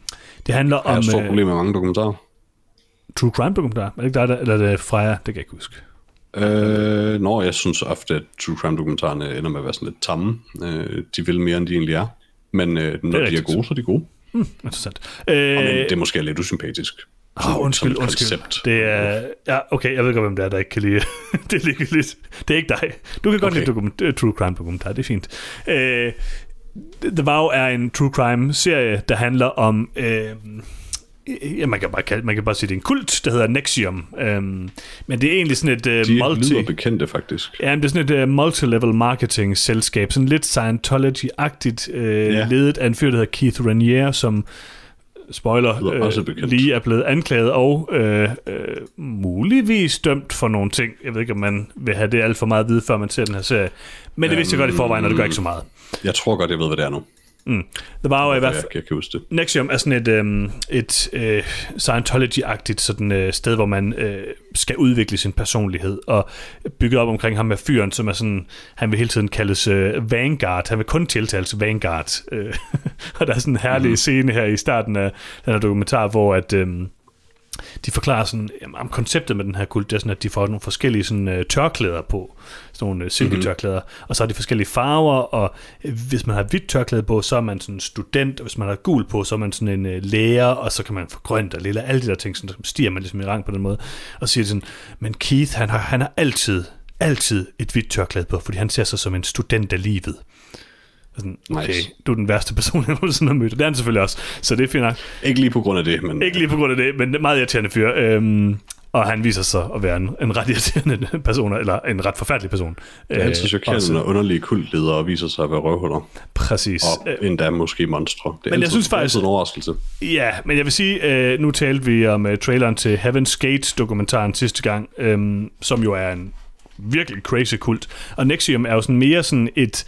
det handler Jeg har om et stort øh, problem med mange dokumentarer. True crime dokumentar. Er det ikke dig, der, eller er det Freja? Det kan jeg ikke huske. Øh, når jeg synes ofte, at true crime dokumentarerne ender med at være sådan lidt tamme. Øh, de vil mere, end de egentlig er. Men øh, når de er gode, så er de gode. Hmm, interessant. Øh, men det er måske lidt usympatisk. Oh, undskyld, undskyld. Koncept. Det er, ja, okay, jeg ved godt, hvem det er, der ikke kan lide [LAUGHS] det. er ligegyldigt. Det er ikke dig. Du kan godt okay. lide dokument, uh, true crime dokumentar, det er fint. Uh, The Vow er en true crime serie, der handler om... Uh, ja, man kan bare kalde, man kan bare sige, det er en kult, der hedder Nexium. Um, men det er egentlig sådan et uh, De multi... De bekendte, faktisk. Ja, det er sådan et uh, multi-level marketing-selskab, sådan lidt Scientology-agtigt, uh, ja. ledet af en fyr, der hedder Keith Raniere, som spoiler, øh, lige er blevet anklaget og øh, øh, muligvis dømt for nogle ting. Jeg ved ikke, om man vil have det alt for meget at vide, før man ser den her serie. Men det vidste jeg godt i forvejen, og det gør ikke så meget. Jeg tror godt, jeg ved, hvad det er nu. Mm. Det var jo i hvert fald... Jeg kan huske det. Nexium er sådan et, øhm, et øh, Scientology-agtigt sådan, øh, sted, hvor man øh, skal udvikle sin personlighed, og bygget op omkring ham med fyren, som er sådan, han vil hele tiden kaldes øh, Vanguard, han vil kun tiltales Vanguard. Øh, [LAUGHS] og der er sådan en herlig mm. scene her i starten af den her dokumentar, hvor at... Øh, de forklarer sådan, jamen, om konceptet med den her kult, det er sådan, at de får nogle forskellige sådan, uh, tørklæder på, sådan nogle uh, silketørklæder, mm-hmm. og så har de forskellige farver, og uh, hvis man har hvidt tørklæde på, så er man sådan student, og hvis man har gul på, så er man sådan en uh, lærer, og så kan man få grønt og lille, alle de der ting, sådan, så stiger man ligesom i rang på den måde, og siger sådan, men Keith, han har, han har altid, altid et hvidt tørklæde på, fordi han ser sig som en student af livet. Sådan, okay, nice. du er den værste person, [LAUGHS] jeg nogensinde har mødt. Det er han selvfølgelig også, så det er fint nok. Ikke lige på grund af det, men... Ikke lige på grund af det, men meget irriterende fyr. Øhm, og han viser sig at være en, en ret irriterende [LAUGHS] person, eller en ret forfærdelig person. Det er altid chokerende, når underlige kultledere viser sig at være røvhuller. Præcis. Og endda måske monstre. Det er men jeg synes faktisk, en overraskelse. Ja, men jeg vil sige, øh, nu talte vi om traileren til Heaven's Gate-dokumentaren sidste gang, øh, som jo er en virkelig crazy kult. Og Nexium er jo sådan mere sådan et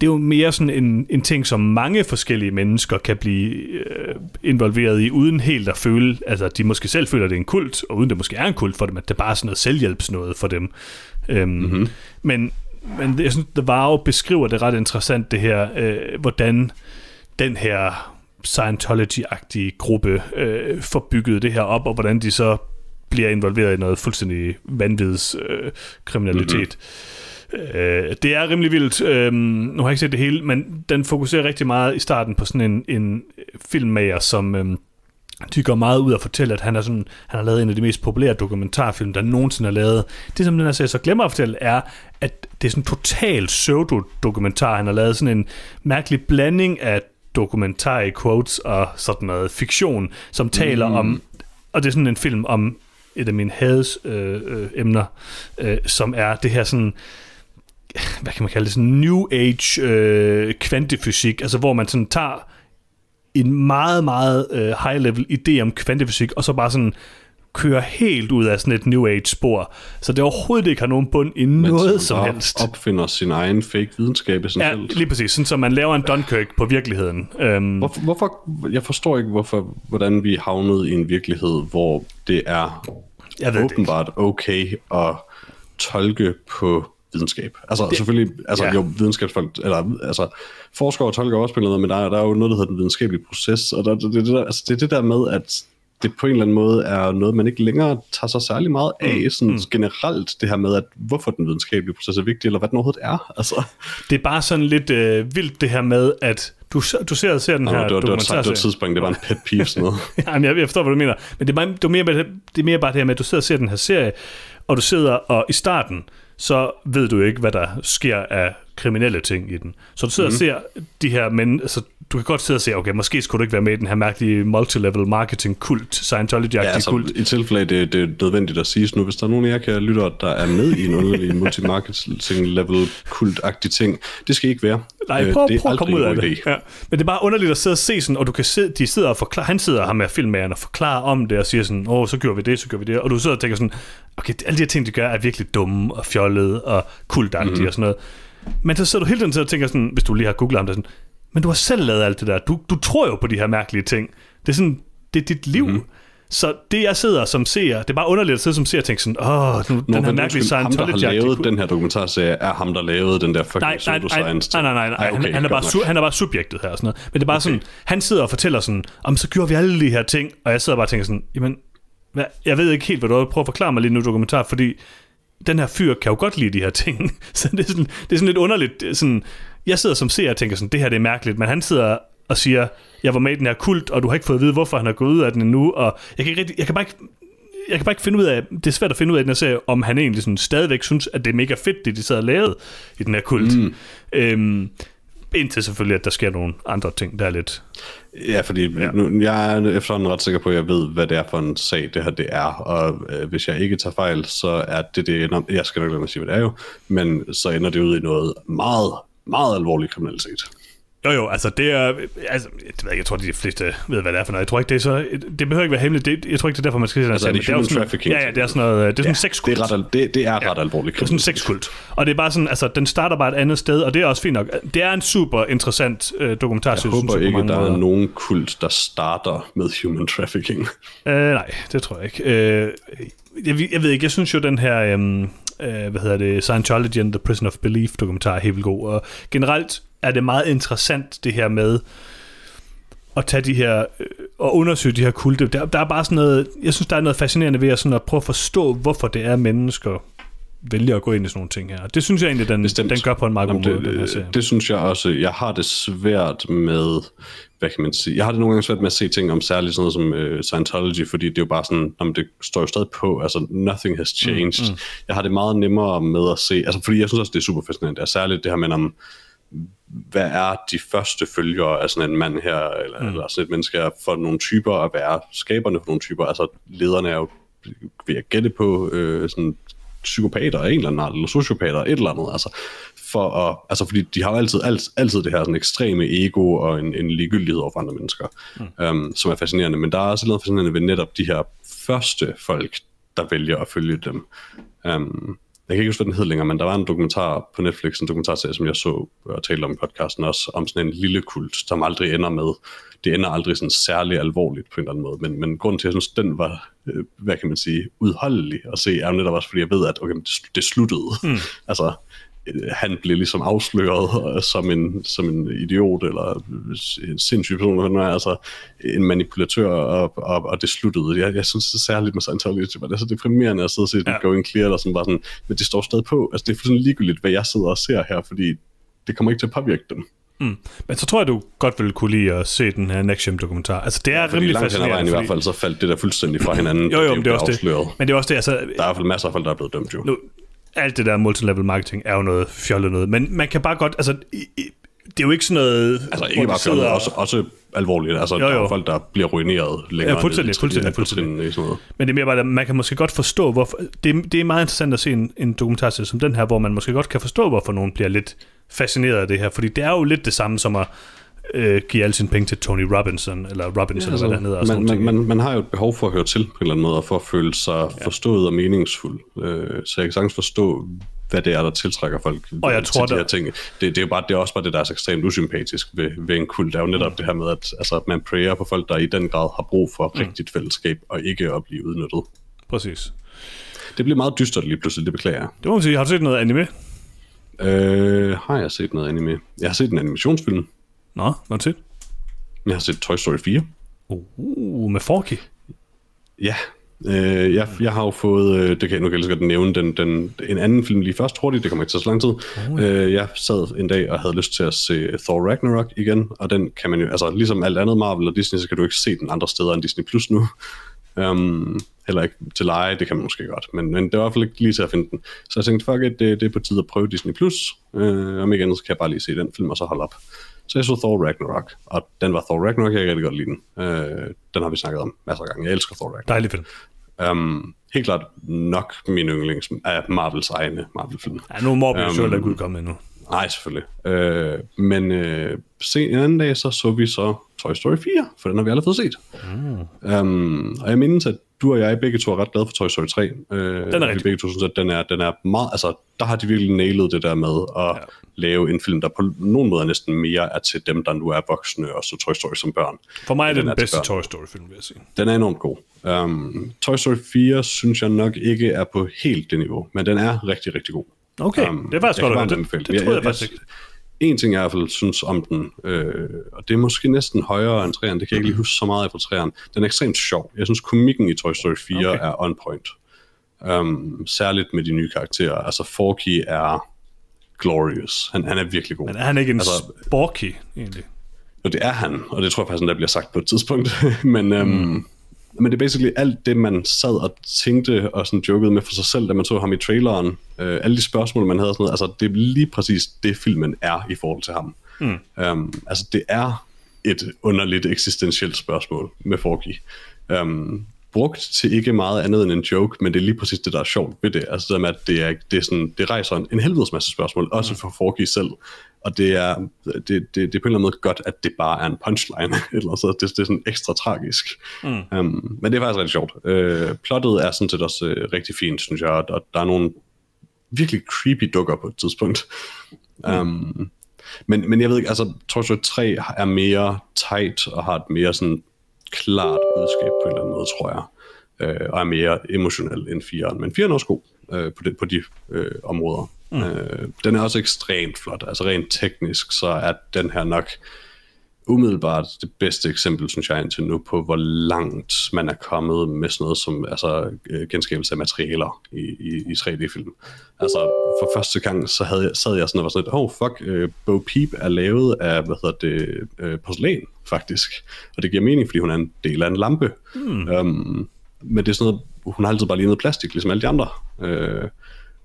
det er jo mere sådan en, en ting, som mange forskellige mennesker kan blive øh, involveret i, uden helt at føle, altså de måske selv føler, at det er en kult, og uden det måske er en kult for dem, at det bare er sådan noget selvhjælpsnødet for dem. Øhm, mm-hmm. Men, men jeg synes, det var jo beskriver det ret interessant, det her, øh, hvordan den her Scientology-agtige gruppe øh, får bygget det her op, og hvordan de så bliver involveret i noget fuldstændig vanvids øh, kriminalitet. Mm-hmm. Øh, det er rimelig vildt. Øh, nu har jeg ikke set det hele, men den fokuserer rigtig meget i starten på sådan en, en filmmager, som... Øh, de går meget ud og fortælle, at han, er sådan, han har lavet en af de mest populære dokumentarfilm, der nogensinde er lavet. Det, som den her serie så glemmer at fortælle, er, at det er sådan en total pseudo-dokumentar. Han har lavet sådan en mærkelig blanding af dokumentar i quotes og sådan noget fiktion, som taler mm. om, og det er sådan en film om et af mine hads øh, øh, emner, øh, som er det her sådan hvad kan man kalde det, sådan new age øh, kvantefysik, altså hvor man sådan tager en meget, meget øh, high level idé om kvantefysik, og så bare sådan kører helt ud af sådan et New Age-spor, så det overhovedet ikke har nogen bund i Men noget som helst. opfinder sin egen fake videnskab sådan Ja, felt. lige præcis. Sådan, så man laver en Dunkirk på virkeligheden. Um, hvorfor, hvorfor, jeg forstår ikke, hvorfor, hvordan vi havnet i en virkelighed, hvor det er jeg ved åbenbart det okay at tolke på videnskab. Altså det, selvfølgelig, altså ja. jo videnskabsfolk, eller altså forskere tolker også på noget, men der er, der er jo noget, der hedder den videnskabelige proces, og der, det, det, der, altså, det er det der med, at det på en eller anden måde er noget, man ikke længere tager sig særlig meget af, mm. sådan mm. generelt det her med, at hvorfor den videnskabelige proces er vigtig, eller hvad den overhovedet er. Altså. Det er bare sådan lidt øh, vildt det her med, at du, du ser, og ser den her det var, det var, det var et tidspunkt, det var en pet peeve sådan noget. [LAUGHS] Jamen, jeg, jeg forstår, hvad du mener. Men det er, bare, det, er mere, det er mere bare det her med, at du sidder og ser den her serie, og du sidder og i starten, så ved du ikke, hvad der sker af kriminelle ting i den. Så du sidder mm-hmm. og ser de her men altså, du kan godt sidde og se, okay, måske skulle du ikke være med i den her mærkelige multilevel marketing kult, Scientology-agtig ja, altså, kult. i tilfælde det, det er nødvendigt at sige nu, hvis der er nogen af jer, kan lytte, der er med i en underlig [LAUGHS] multi-marketing level kult-agtig ting, det skal ikke være. Nej, øh, prøv, prøv at komme ud af det. Ja. Men det er bare underligt at sidde og se sådan, og du kan se, de sidder og forklare, han sidder her med filmmageren og forklarer om det, og siger sådan, åh, så gjorde vi det, så gjorde vi det, og du sidder og tænker sådan, okay, alle de her ting, de gør, er virkelig dumme og fjollede og kultagtige mm-hmm. og sådan noget. Men så sidder du hele tiden og tænker sådan, hvis du lige har googlet om det, sådan, men du har selv lavet alt det der. Du, du tror jo på de her mærkelige ting. Det er sådan, det er dit liv. Mm-hmm. Så det, jeg sidder som ser, det er bare underligt at sidde som ser og tænke sådan, åh, nu, Nå, den her mærkelige Scientology... Ham, der har lavet den her dokumentarserie, er ham, der lavede den der fucking nej, nej, pseudoscience. Nej, nej, nej, nej, nej okay, han, han, er bare su- han er bare subjektet her og sådan noget. Men det er bare okay. sådan, han sidder og fortæller sådan, om så gjorde vi alle de her ting, og jeg sidder bare og tænker sådan, jamen, jeg ved ikke helt, hvad du prøver at forklare mig lige nu dokumentar, fordi den her fyr kan jo godt lide de her ting. [LAUGHS] så det er sådan, det er sådan lidt underligt, sådan, jeg sidder som seer og tænker sådan, det her det er mærkeligt, men han sidder og siger, jeg var med i den her kult, og du har ikke fået at vide, hvorfor han er gået ud af den endnu, og jeg kan, ikke rigtig, jeg kan bare ikke jeg kan bare ikke finde ud af, det er svært at finde ud af i den her serie, om han egentlig sådan stadigvæk synes, at det er mega fedt, det de sad og lavede i den her kult. Mm. Øhm, indtil selvfølgelig, at der sker nogle andre ting, der er lidt... Ja, fordi ja. Nu, jeg er efterhånden ret sikker på, at jeg ved, hvad det er for en sag, det her det er. Og øh, hvis jeg ikke tager fejl, så er det det... Ender, jeg skal nok lade mig sige, hvad det er jo. Men så ender det ud i noget meget, meget alvorlig kriminalitet. Jo, jo, altså det er, altså, jeg, ved jeg tror, de fleste ved, hvad det er for noget. Jeg tror ikke, det er så, det behøver ikke være hemmeligt. Det, jeg tror ikke, det er derfor, man skal sige altså, det. Er det human det er trafficking? Ja, ja, det er sådan noget, det er sådan ja, sexkult. Det er, ret, det, det er ret ja, alvorligt. Det er sådan en sexkult. Og det er bare sådan, altså, den starter bare et andet sted, og det er også fint nok. Det er en super interessant øh, dokumentar, Jeg synes, håber synes, ikke, der er nogen kult, der starter med human trafficking. Øh, nej, det tror jeg ikke. Øh, jeg, jeg ved ikke, jeg synes jo, den her, øhm, øh, hvad hedder det, Scientology and the Prison of Belief dokumentar er helt vildt god. Og generelt er det meget interessant, det her med at tage de her, øh, og undersøge de her kulte. Der, der er bare sådan noget, jeg synes, der er noget fascinerende ved at, sådan at prøve at forstå, hvorfor det er mennesker vælger at gå ind i sådan nogle ting her. Og Det synes jeg egentlig, den, Bestemt. den gør på en meget god Jamen, måde, den her det, det synes jeg også. Jeg har det svært med, hvad kan man sige, jeg har det nogle gange svært med at se ting om særligt sådan noget som uh, Scientology, fordi det er jo bare sådan, jamen, det står jo stadig på, altså nothing has changed. Mm, mm. Jeg har det meget nemmere med at se, altså fordi jeg synes også, det er super fascinerende, det er særligt det her med, om, hvad er de første følgere af sådan en mand her, eller, mm. eller sådan et menneske her, for nogle typer, hvad er skaberne for nogle typer, altså lederne er jo, vil jeg gætte på, øh, sådan psykopater af en eller anden art, eller sociopater et eller andet, altså, for at, altså fordi de har jo altid, alt, altid det her sådan ekstreme ego og en, en ligegyldighed over for andre mennesker, mm. øhm, som er fascinerende, men der er også noget fascinerende ved netop de her første folk, der vælger at følge dem. Um, jeg kan ikke huske, den hed længere, men der var en dokumentar på Netflix, en dokumentarserie, som jeg så og talte om i podcasten også, om sådan en lille kult, som aldrig ender med, det ender aldrig sådan særlig alvorligt på en eller anden måde, men, men grunden til, at jeg synes, den var, øh, hvad kan man sige, udholdelig at se, er jo netop også, fordi jeg ved, at okay, det, det sluttede. Mm. [LAUGHS] altså, han blev ligesom afsløret øh, som en, som en idiot, eller en sindssyg person, eller noget, altså en manipulatør, og, og, og det sluttede. Jeg, jeg synes det er særligt med Scientology, var det er så deprimerende at sidde og se ja. Ja. Going Clear, eller sådan bare sådan, men det står stadig på. Altså det er fuldstændig ligegyldigt, hvad jeg sidder og ser her, fordi det kommer ikke til at påvirke dem. Mm. Men så tror jeg, du godt ville kunne lide at se den her Nexium dokumentar. Altså, det er Fordi rimelig langt ad vejen fascinerende. i hvert fald, så faldt det der fuldstændig fra [CLEARS THROAT] hinanden. Jo, jo, de men det er også afsløret. det. Men det er også det, altså, Der er i hvert fald masser af folk, der er blevet dømt jo. nu, alt det der multilevel marketing er jo noget fjollet noget, men man kan bare godt, altså, det er jo ikke sådan noget... Altså ikke bare fjollet, og- også, også alvorligt. Altså, Jo, der er jo. jo folk, der bliver ruineret længere Ja, fuldstændig, i- fuldstændig, fuldstændig. sådan noget. Men det er mere bare, at man kan måske godt forstå, hvorfor... Det, det er meget interessant at se en, en dokumentarserie som den her, hvor man måske godt kan forstå, hvorfor nogen bliver lidt fascineret af det her, fordi det er jo lidt det samme som at øh, give alle sine penge til Tony Robinson, eller Robinson, ja, eller hvad han hedder. sådan man, man, man, man har jo et behov for at høre til på en eller anden måde, og for at føle sig ja. forstået og meningsfuld. Øh, så jeg kan sagtens forstå, hvad det er, der tiltrækker folk Og jeg til tror, de der- her ting. Det, det, er jo bare, det er også bare det, der er så ekstremt usympatisk ved, ved en kult. Det er jo netop mm. det her med, at altså, man prayer på folk, der i den grad har brug for mm. rigtigt fællesskab, og ikke at blive udnyttet. Præcis. Det bliver meget dystert lige pludselig, det beklager jeg. Det må man sige. Har du set noget anime? Øh, har jeg set noget anime? Jeg har set en animationsfilm. Nå, hvad set? Jeg har set Toy Story 4. Uh, med Forky. Ja, øh, jeg, jeg har jo fået, øh, det kan jeg nu så godt nævne, den, den, en anden film lige først hurtigt, det kommer ikke til så lang tid. Oh, ja. øh, jeg sad en dag og havde lyst til at se Thor Ragnarok igen, og den kan man jo, altså ligesom alt andet Marvel og Disney, så kan du ikke se den andre steder end Disney Plus nu. Um, heller ikke til leje, det kan man måske godt, men, men det var i hvert fald ikke lige til at finde den. Så jeg tænkte, fuck it, det, det er på tide at prøve Disney Plus. Uh, om ikke andet, så kan jeg bare lige se den film, og så holde op. Så jeg så Thor Ragnarok, og den var Thor Ragnarok, jeg kan rigtig godt lide den. Uh, den har vi snakket om masser af gange. Jeg elsker Thor Ragnarok. Dejlig film. Um, helt klart nok min yndlings af Marvels egne Marvel-film. Ja, nu Morbius Øhm, um, jo ikke udkommet endnu. Nej, selvfølgelig. Uh, men uh, se, en anden dag, så så vi så Toy Story 4, for den har vi aldrig fået set. Mm. Um, og jeg mindes, at du og jeg begge to er ret glade for Toy Story 3. Uh, den er vi rigtig begge to synes, at den er, den er meget, altså, der har de virkelig nailet det der med at ja. lave en film, der på nogen måde næsten mere er til dem, der nu er voksne, og så Toy Story som børn. For mig er det den den er bedste. Toy Story-film, vil jeg sige. Den er enormt god. Um, Toy Story 4 synes jeg nok ikke er på helt det niveau, men den er rigtig, rigtig god. Okay, Um, det er faktisk jeg godt at høre. anbefale Det, den. det troede jeg faktisk ikke. En ting, jeg i hvert fald synes om den, øh, og det er måske næsten højere end træerne, det kan jeg ikke lige huske så meget af fra træerne. Den er ekstremt sjov. Jeg synes, komikken i Toy Story 4 Okay. er on point. Um, særligt med de nye karakterer. Altså, Forky er glorious. Han, han er virkelig god. Men er han ikke en altså, sporky, egentlig? Og det er han, og det tror jeg faktisk, der bliver sagt på et tidspunkt. [LAUGHS] men, øhm, mm. Men det er basically alt det, man sad og tænkte og sådan jokede med for sig selv, da man så ham i traileren. Øh, alle de spørgsmål, man havde, sådan noget, altså det er lige præcis det, filmen er i forhold til ham. Mm. Um, altså det er et underligt eksistentielt spørgsmål med Forky. Um, brugt til ikke meget andet end en joke, men det er lige præcis det, der er sjovt ved det. Altså det med, at det, er, det, er sådan, det rejser en, en helvedes masse spørgsmål, også for Forky selv. Og det er, det, det, det er på en eller anden måde godt, at det bare er en punchline, [LAUGHS] eller så det, det er sådan ekstra tragisk. Mm. Um, men det er faktisk rigtig sjovt. Uh, plottet er sådan set også uh, rigtig fint, synes jeg, og der er nogle virkelig creepy dukker på et tidspunkt. Mm. Um, men, men jeg ved ikke, altså Toy Story 3 er mere tight og har et mere sådan klart budskab på en eller anden måde, tror jeg. Øh, og er mere emotionel end 4'eren. Men 4'eren er også god øh, på, det, på de øh, områder. Mm. Øh, den er også ekstremt flot. Altså rent teknisk, så er den her nok umiddelbart det bedste eksempel, synes jeg, indtil nu på, hvor langt man er kommet med sådan noget som altså, øh, genskabelse af materialer i, i, i 3D-film. Altså, for første gang, så havde jeg, sad jeg sådan og var sådan lidt, oh fuck, uh, Bo Peep er lavet af, hvad hedder det, uh, porcelæn, faktisk. Og det giver mening, fordi hun er en del af en lampe. Mm. Um, men det er sådan noget, hun har altid bare lignet plastik, ligesom alle de andre. Uh,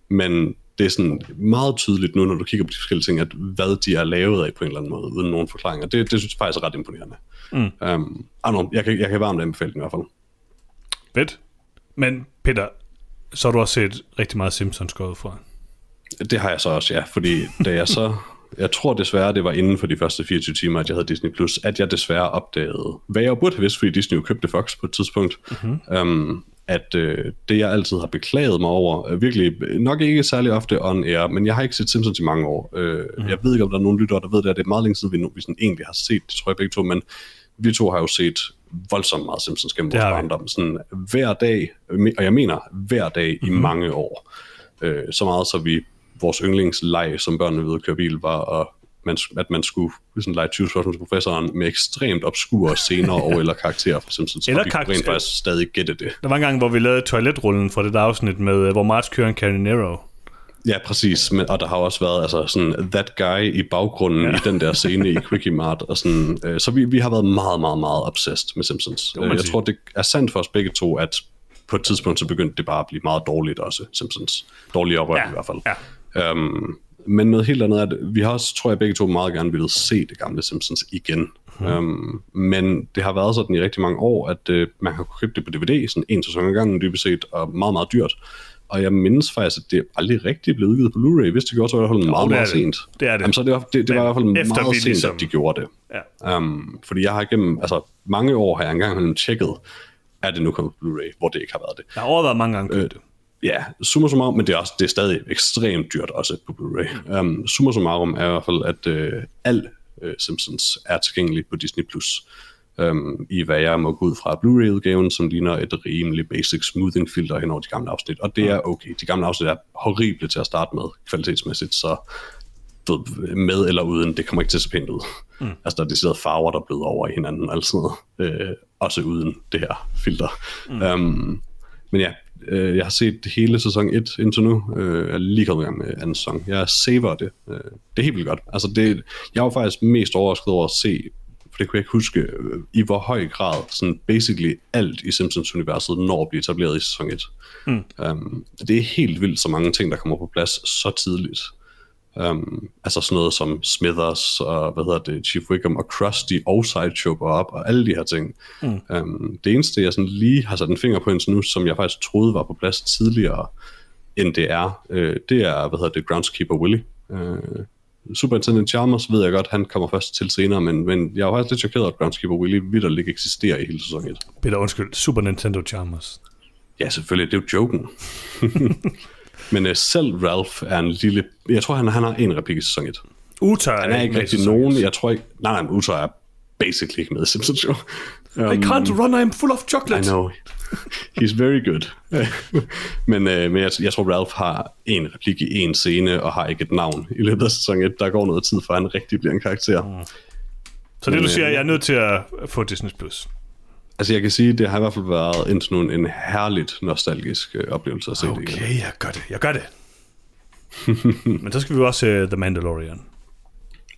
men det er sådan meget tydeligt nu, når du kigger på de forskellige ting, at hvad de er lavet af på en eller anden måde, uden nogen forklaringer. Det, det synes jeg faktisk er ret imponerende. Mm. Um, know, jeg, kan, jeg kan varmt anbefale den i hvert fald. Fedt. Men Peter, så har du også set rigtig meget Simpsons gået fra. Det har jeg så også, ja. Fordi da jeg så... Jeg tror desværre, det var inden for de første 24 timer, at jeg havde Disney+, Plus, at jeg desværre opdagede, hvad jeg burde have vidst, fordi Disney jo købte Fox på et tidspunkt, mm-hmm. um, at øh, det jeg altid har beklaget mig over, øh, virkelig nok ikke særlig ofte on air, men jeg har ikke set Simpsons i mange år. Øh, mm. Jeg ved ikke, om der er nogen lyttere, der ved det, at det er meget længe siden, vi, nu, vi sådan egentlig har set det, tror jeg begge to, men vi to har jo set voldsomt meget Simpsons gennem vores barndom. Sådan hver dag, og jeg mener hver dag mm. i mhm. mange år. Øh, så meget, så vi vores yndlingsleg, som børnene ved at køre bil, var at man, at man skulle sådan lege 20 spørgsmål til professoren med ekstremt obskure scener og eller karakterer for Simpsons, eller vi karakter- rent faktisk stadig gætte det. Der var en gang, hvor vi lavede toiletrullen for det der afsnit, med, øh, hvor Marge kører en Carinero. Ja, præcis. Men, og der har også været altså, sådan that guy i baggrunden ja. i den der scene i [LAUGHS] Quickie Mart. Og sådan, øh, så vi, vi har været meget, meget, meget obsessed med Simpsons. Jo, øh, jeg sige. tror, det er sandt for os begge to, at på et tidspunkt så begyndte det bare at blive meget dårligt også, Simpsons. Dårligere rørt ja. i hvert fald. Ja. Um, men noget helt andet er, at vi har også, tror jeg, begge to meget gerne ville se det gamle Simpsons igen. Mm. Um, men det har været sådan i rigtig mange år, at uh, man har købt det på DVD, sådan en sæson ad gangen dybest set, og meget, meget dyrt. Og jeg mindes faktisk, at det aldrig rigtig blev udgivet på Blu-ray. Hvis det gjorde, så var det i hvert fald meget, meget sent. Det er det. Jamen, så det, var, det, det var i hvert fald meget sent, ligesom... at de gjorde det. Ja. Um, fordi jeg har igennem, altså mange år har jeg engang tjekket, er det nu kommet på Blu-ray, hvor det ikke har været det. Jeg har overvejet mange gange købt øh, det ja, summa summarum, men det er, også, det er stadig ekstremt dyrt også på Blu-ray. Um, summa summarum er i hvert fald, at uh, al uh, Simpsons er tilgængelig på Disney+. Plus. Um, I hvad jeg må gå ud fra Blu-ray-udgaven, som ligner et rimelig basic smoothing filter hen over de gamle afsnit. Og det er okay. De gamle afsnit er horrible til at starte med, kvalitetsmæssigt, så med eller uden, det kommer ikke til at se pænt ud. Mm. Altså, der er decideret farver, der bløder over i hinanden, og sådan noget. Øh, også uden det her filter. Mm. Um, men ja, øh, jeg har set hele sæson 1 indtil nu. Øh, jeg er lige kommet i gang med anden sæson. Jeg saver det. Øh, det er helt vildt godt. Altså det, jeg var faktisk mest overrasket over at se, for det kunne jeg ikke huske, øh, i hvor høj grad sådan basically alt i Simpsons-universet når at blive etableret i sæson 1. Mm. Um, det er helt vildt så mange ting, der kommer på plads så tidligt. Um, altså sådan noget som Smithers og hvad hedder det, Chief Wiggum og Krusty og Sideshow går op og alle de her ting. Mm. Um, det eneste, jeg sådan lige har sat en finger på indtil nu, som jeg faktisk troede var på plads tidligere, end det er, øh, det er, hvad hedder det, Groundskeeper Willy. Uh, Superintendent Chalmers ved jeg godt, han kommer først til senere, men, men jeg er faktisk lidt chokeret, at Groundskeeper Willy vidderligt eksisterer i hele sæson 1. Peter, undskyld, Super Nintendo Chalmers. Ja, selvfølgelig, det er jo joken. [LAUGHS] Men uh, selv Ralph er en lille... Jeg tror, han, han har en replik i sæson 1. Uta Han er ikke rigtig nogen. Jeg tror ikke... Nej, nej, Uta er basically ikke med i Simpsons Show. Um, I can't run, I'm full of chocolate. I know. He's very good. [LAUGHS] men uh, men jeg, jeg tror, Ralph har en replik i en scene, og har ikke et navn i løbet af sæson 1. Der går noget tid, før han rigtig bliver en karakter. Mm. Så det, men, du siger, jeg er nødt til at få Disney+. Plus. Altså jeg kan sige, det har i hvert fald været indtil nu en herligt nostalgisk øh, oplevelse at se okay, det Okay, jeg gør det. Jeg gør det. [LAUGHS] Men så skal vi også se The Mandalorian.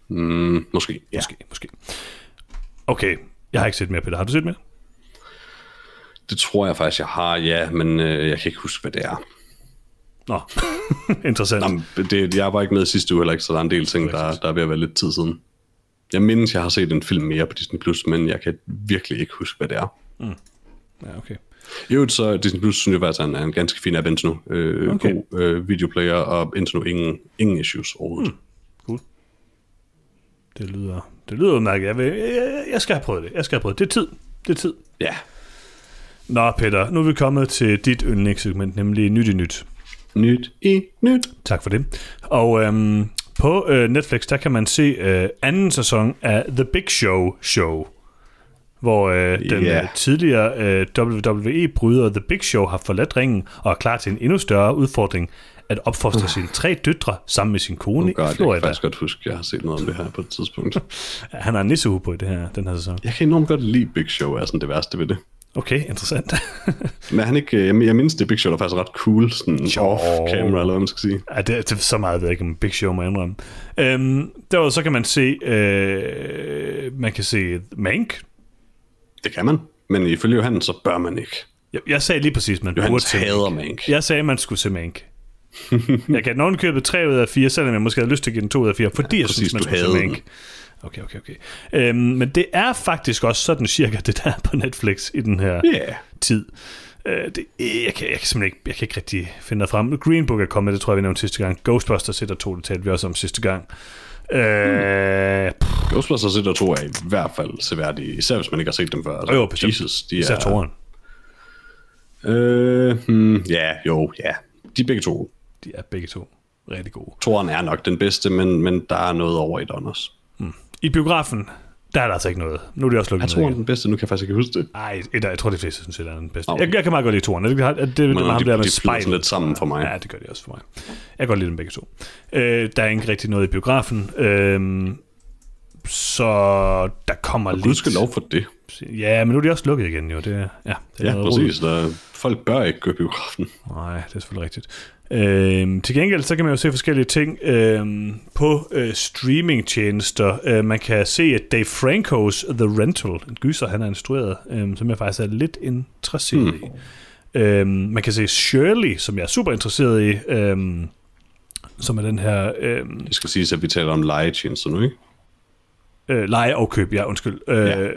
Mm, måske, ja. Måske, måske. Okay, jeg har ikke set mere, Peter. Har du set mere? Det tror jeg faktisk, jeg har, ja, men øh, jeg kan ikke huske, hvad det er. Nå, [LAUGHS] interessant. Nå, men det, jeg var ikke med sidste uge heller ikke, så der er en del ting, der, der er ved at være lidt tid siden. Jeg mindes, jeg har set en film mere på Disney+, Plus, men jeg kan virkelig ikke huske, hvad det er. Ja, okay. I øvrigt så Disney Plus synes jeg faktisk er en, en ganske fin app indtil nu. Øh, Okay. God øh, videoplayer, og indtil nu ingen, ingen issues overhovedet. Cool. Det lyder, det lyder udmærket. Jeg, vil, jeg, jeg skal have prøvet det. Jeg skal have prøvet det. Det er tid. Det er tid. Ja, Nå, Peter, nu er vi kommet til dit yndlingssegment, nemlig Nyt i Nyt. nyt i nyt. Tak for det. Og øhm, på øh, Netflix, der kan man se øh, anden sæson af The Big Show Show, hvor øh, den øh, tidligere øh, WWE-bryder The Big Show har forladt ringen og er klar til en endnu større udfordring at opfostre sine tre døtre sammen med sin kone Oh i God, jeg kan Florida. faktisk godt huske, at jeg har set noget om det her på et tidspunkt. [LAUGHS] Han har en nissehue på i det her, den her sæson. Jeg kan enormt godt lide Big Show, er sådan det værste ved det. Okay, interessant. [LAUGHS] Men han ikke, øh, jeg, jeg mindes, det Big Show der er faktisk ret cool, sådan off-camera, eller hvad man skal sige. Ja, det, det er så meget, ved jeg ikke om Big Show må indrømme. Øhm, derudover så kan man se, øh, man kan se Mank. Det kan man, men ifølge Johannes, så bør man ikke. Jeg, jeg sagde lige præcis, man burde Johannes se hader Mank. Mank. Jeg sagde, man skulle se Mank. jeg kan nogen købe 3 ud af 4, selvom jeg måske havde lyst til at give den 2 ud af 4, fordi ja, jeg præcis, synes, man skulle se Mank. den. Okay, okay, okay. Øhm, men det er faktisk også sådan cirka det der er på Netflix i den her Ja, yeah. tid. Øh, det, jeg, kan, jeg kan simpelthen ikke, jeg kan ikke rigtig finde noget frem. Green Book er kommet, det tror jeg, vi nævnte sidste gang. Ghostbusters 1 og 2, det talte vi også om sidste gang. Øh, pff, Ghostbusters 1 og 2 er i hvert fald seværdige, især hvis man ikke har set dem før. Altså, jo, bestemt. Jesus, de især er... toren. Øh, hmm, ja, jo, ja. De er begge to. De er begge to rigtig gode. Toren er nok den bedste, men, men der er noget over i den også. I biografen, der er der altså ikke noget. Nu er det også lukket toren igen. den bedste? Nu kan jeg faktisk ikke huske det. Ej, et, jeg tror, de fleste synes, det er den bedste. Okay. Jeg, jeg kan meget godt lide toren. Det, det, det, det, Men det ham de, der de lidt sammen for mig. Ja, det gør de også for mig. Jeg kan godt lide dem begge to. Øh, der er ikke rigtig noget i biografen. Øh, så der kommer Og lidt... Gud skal lov for det. Ja, men nu er de også lukket igen, jo. Det, er- ja, det er Ja, præcis. Der, folk bør ikke gå biografen. Nej, det er selvfølgelig rigtigt. Øhm, til gengæld, så kan man jo se forskellige ting øhm, på øh, streamingtjenester. Øh, man kan se, at Dave Franco's The Rental, en gyser, han har instrueret, øhm, som jeg faktisk er lidt interesseret Hmm. i. Øhm, man kan se Shirley, som jeg er super interesseret i, øhm, som er den her øhm, Det skal siges, at vi taler om legetjenester nu, ikke? Øh, leje og køb, ja, undskyld. Øh, Ja.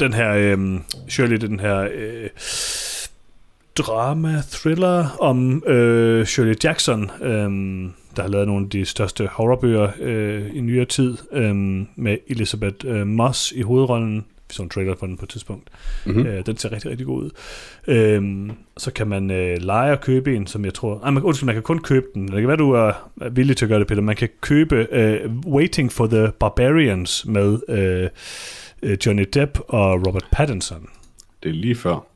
Den her, øh, Shirley, den her øh, drama-thriller om øh, Shirley Jackson, øh, der har lavet nogle af de største horrorbøger øh, i nyere tid, øh, med Elizabeth øh, Moss i hovedrollen. Vi så en trailer for den på et tidspunkt. Mhm. Mm-hmm. Øh, den ser rigtig, rigtig god ud. Øh, så kan man øh, lege og købe en, som jeg tror... Ej, man, undskyld, man kan kun købe den. Det kan være, du er villig til at gøre det, Peter. Man kan købe øh, Waiting for the Barbarians med øh, øh, Johnny Depp og Robert Pattinson. Det er lige før.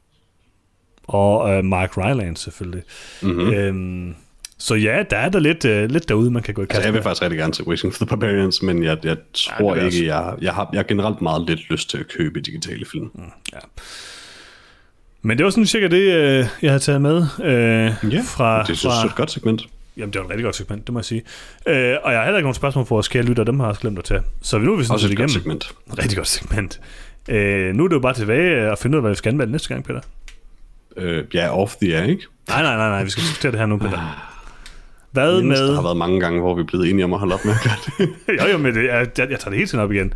Og øh, Mark Rylance selvfølgelig. Mm-hmm. Mm. Øhm, så ja, der er der lidt, øh, lidt derude, man kan gå i Altså, kast jeg vil faktisk rigtig gerne til Waiting for the Barbarians, men jeg, jeg tror ja, ikke, jeg, jeg, har, jeg har generelt meget lidt lyst til at købe digitale film. Mm. Ja. Men det var sådan cirka det, øh, jeg havde taget med øh, Ja, fra, Det er et godt segment. Jamen, det var et rigtig godt segment, det må jeg sige. Øh, og jeg har heller ikke nogen spørgsmål for vores kære lytter, dem har jeg også glemt at tage. Så nu er vi sådan Også set et godt segment. Rigtig godt segment. Øh, nu er det jo bare tilbage at finde ud af, hvad vi skal anmelde næste gang, Peter. Øh, ja, off the air, ikke? Nej, nej, nej, nej, vi skal diskutere det her nu, Peter. Hvad Jeg mindes, Der har med... været mange gange, hvor vi er blevet enige om at holde op med at gøre det. [LAUGHS] jo, jo, men det, jeg, jeg, jeg tager det hele tiden op igen.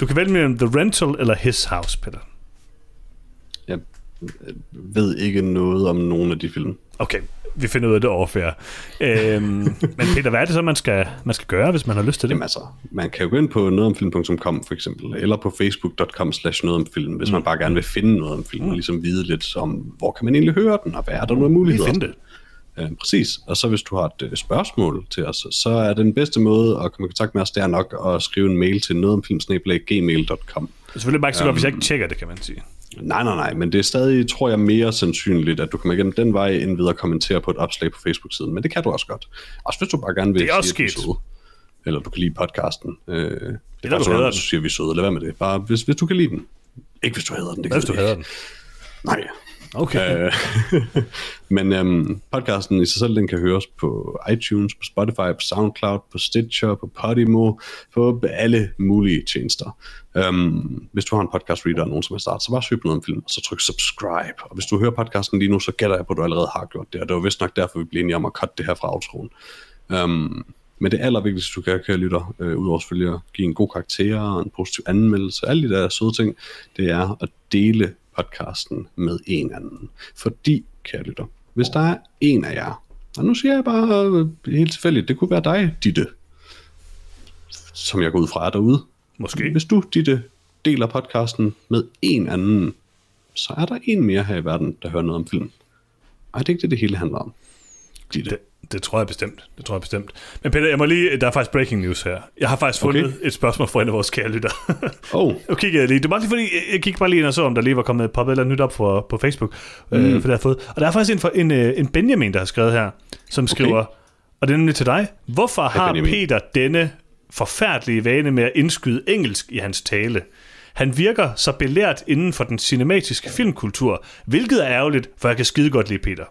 Du kan vælge mellem The Rental eller His House, Peter. Jeg ved ikke noget om nogen af de film. Okay, vi finder ud af det overfærd. Øhm, [LAUGHS] men Peter, hvad er det så, man skal, man skal gøre, hvis man har lyst til det? Jamen altså, man kan jo gå ind på nogetomfilm.com for eksempel, eller på facebook.com slash nogetomfilm, hvis man bare gerne vil finde noget om film, og ligesom vide lidt om, hvor kan man egentlig høre den, og hvad er der nogle Vi muligheder. finder det. Øh, præcis. Og så hvis du har et øh, spørgsmål til os, så er den bedste måde at komme i kontakt med os, det er nok at skrive en mail til nogetomfilm.gmail.com. Selvfølgelig bare ikke så godt, hvis jeg ikke tjekker det, kan man sige. Nej, nej, nej, men det er stadig, tror jeg, mere sandsynligt, at du kommer igennem den vej, end ved at kommentere på et opslag på Facebook-siden. Men det kan du også godt. Også hvis du bare gerne vil Det er også sige, at du. Eller du kan lide podcasten. Øh, det er du faktisk hader noget, den. du siger, vi er søde. Lad være med det. Bare hvis, hvis du kan lide den. Ikke hvis du hader den. Det hvis du hader den? Nej, Okay. Øh, [LAUGHS] men øhm, podcasten i sig selv, den kan høres på iTunes, på Spotify, på SoundCloud, på Stitcher, på Podimo, på alle mulige tjenester. Øhm, hvis du har en podcast reader og nogen som er start, så bare søg på noget om film, og så tryk subscribe. Og hvis du hører podcasten lige nu, så gætter jeg på, at du allerede har gjort det, og det var vist nok derfor, vi blev enige om at cutte det her fra outroen. Øhm, men det allervigtigste, du kan, kære lytter, øh, udover selvfølgelig at give en god karakter og en positiv anmeldelse, alle de der søde ting, det er at dele podcasten med en anden. Fordi, kære lytter, hvis der er en af jer, og nu siger jeg bare øh, helt tilfældigt, det kunne være dig, Ditte, som jeg går ud fra er derude. Måske. Hvis du, Ditte, deler podcasten med en anden, så er der en mere her i verden, der hører noget om film. Og det er ikke det, det hele handler om. Ditte. Det, tror jeg bestemt. Det tror jeg bestemt. Men Peter, jeg må lige, der er faktisk breaking news her. Jeg har faktisk fundet Okay. okay. et spørgsmål fra en af vores kære lytter. [LAUGHS] Oh, Nu kigger jeg lige. Det var lige fordi, jeg kiggede bare lige ind og så, om der lige var kommet et eller andet nyt op på, på Facebook. Mm. Øh, for det har fået. Og der er faktisk en, for, en, øh, en Benjamin, der har skrevet her, som skriver, og det er nemlig til dig. Hvorfor har Benjamin. Peter denne forfærdelige vane med at indskyde engelsk i hans tale? Han virker så belært inden for den cinematiske filmkultur, hvilket er ærgerligt, for jeg kan skide godt lide Peter.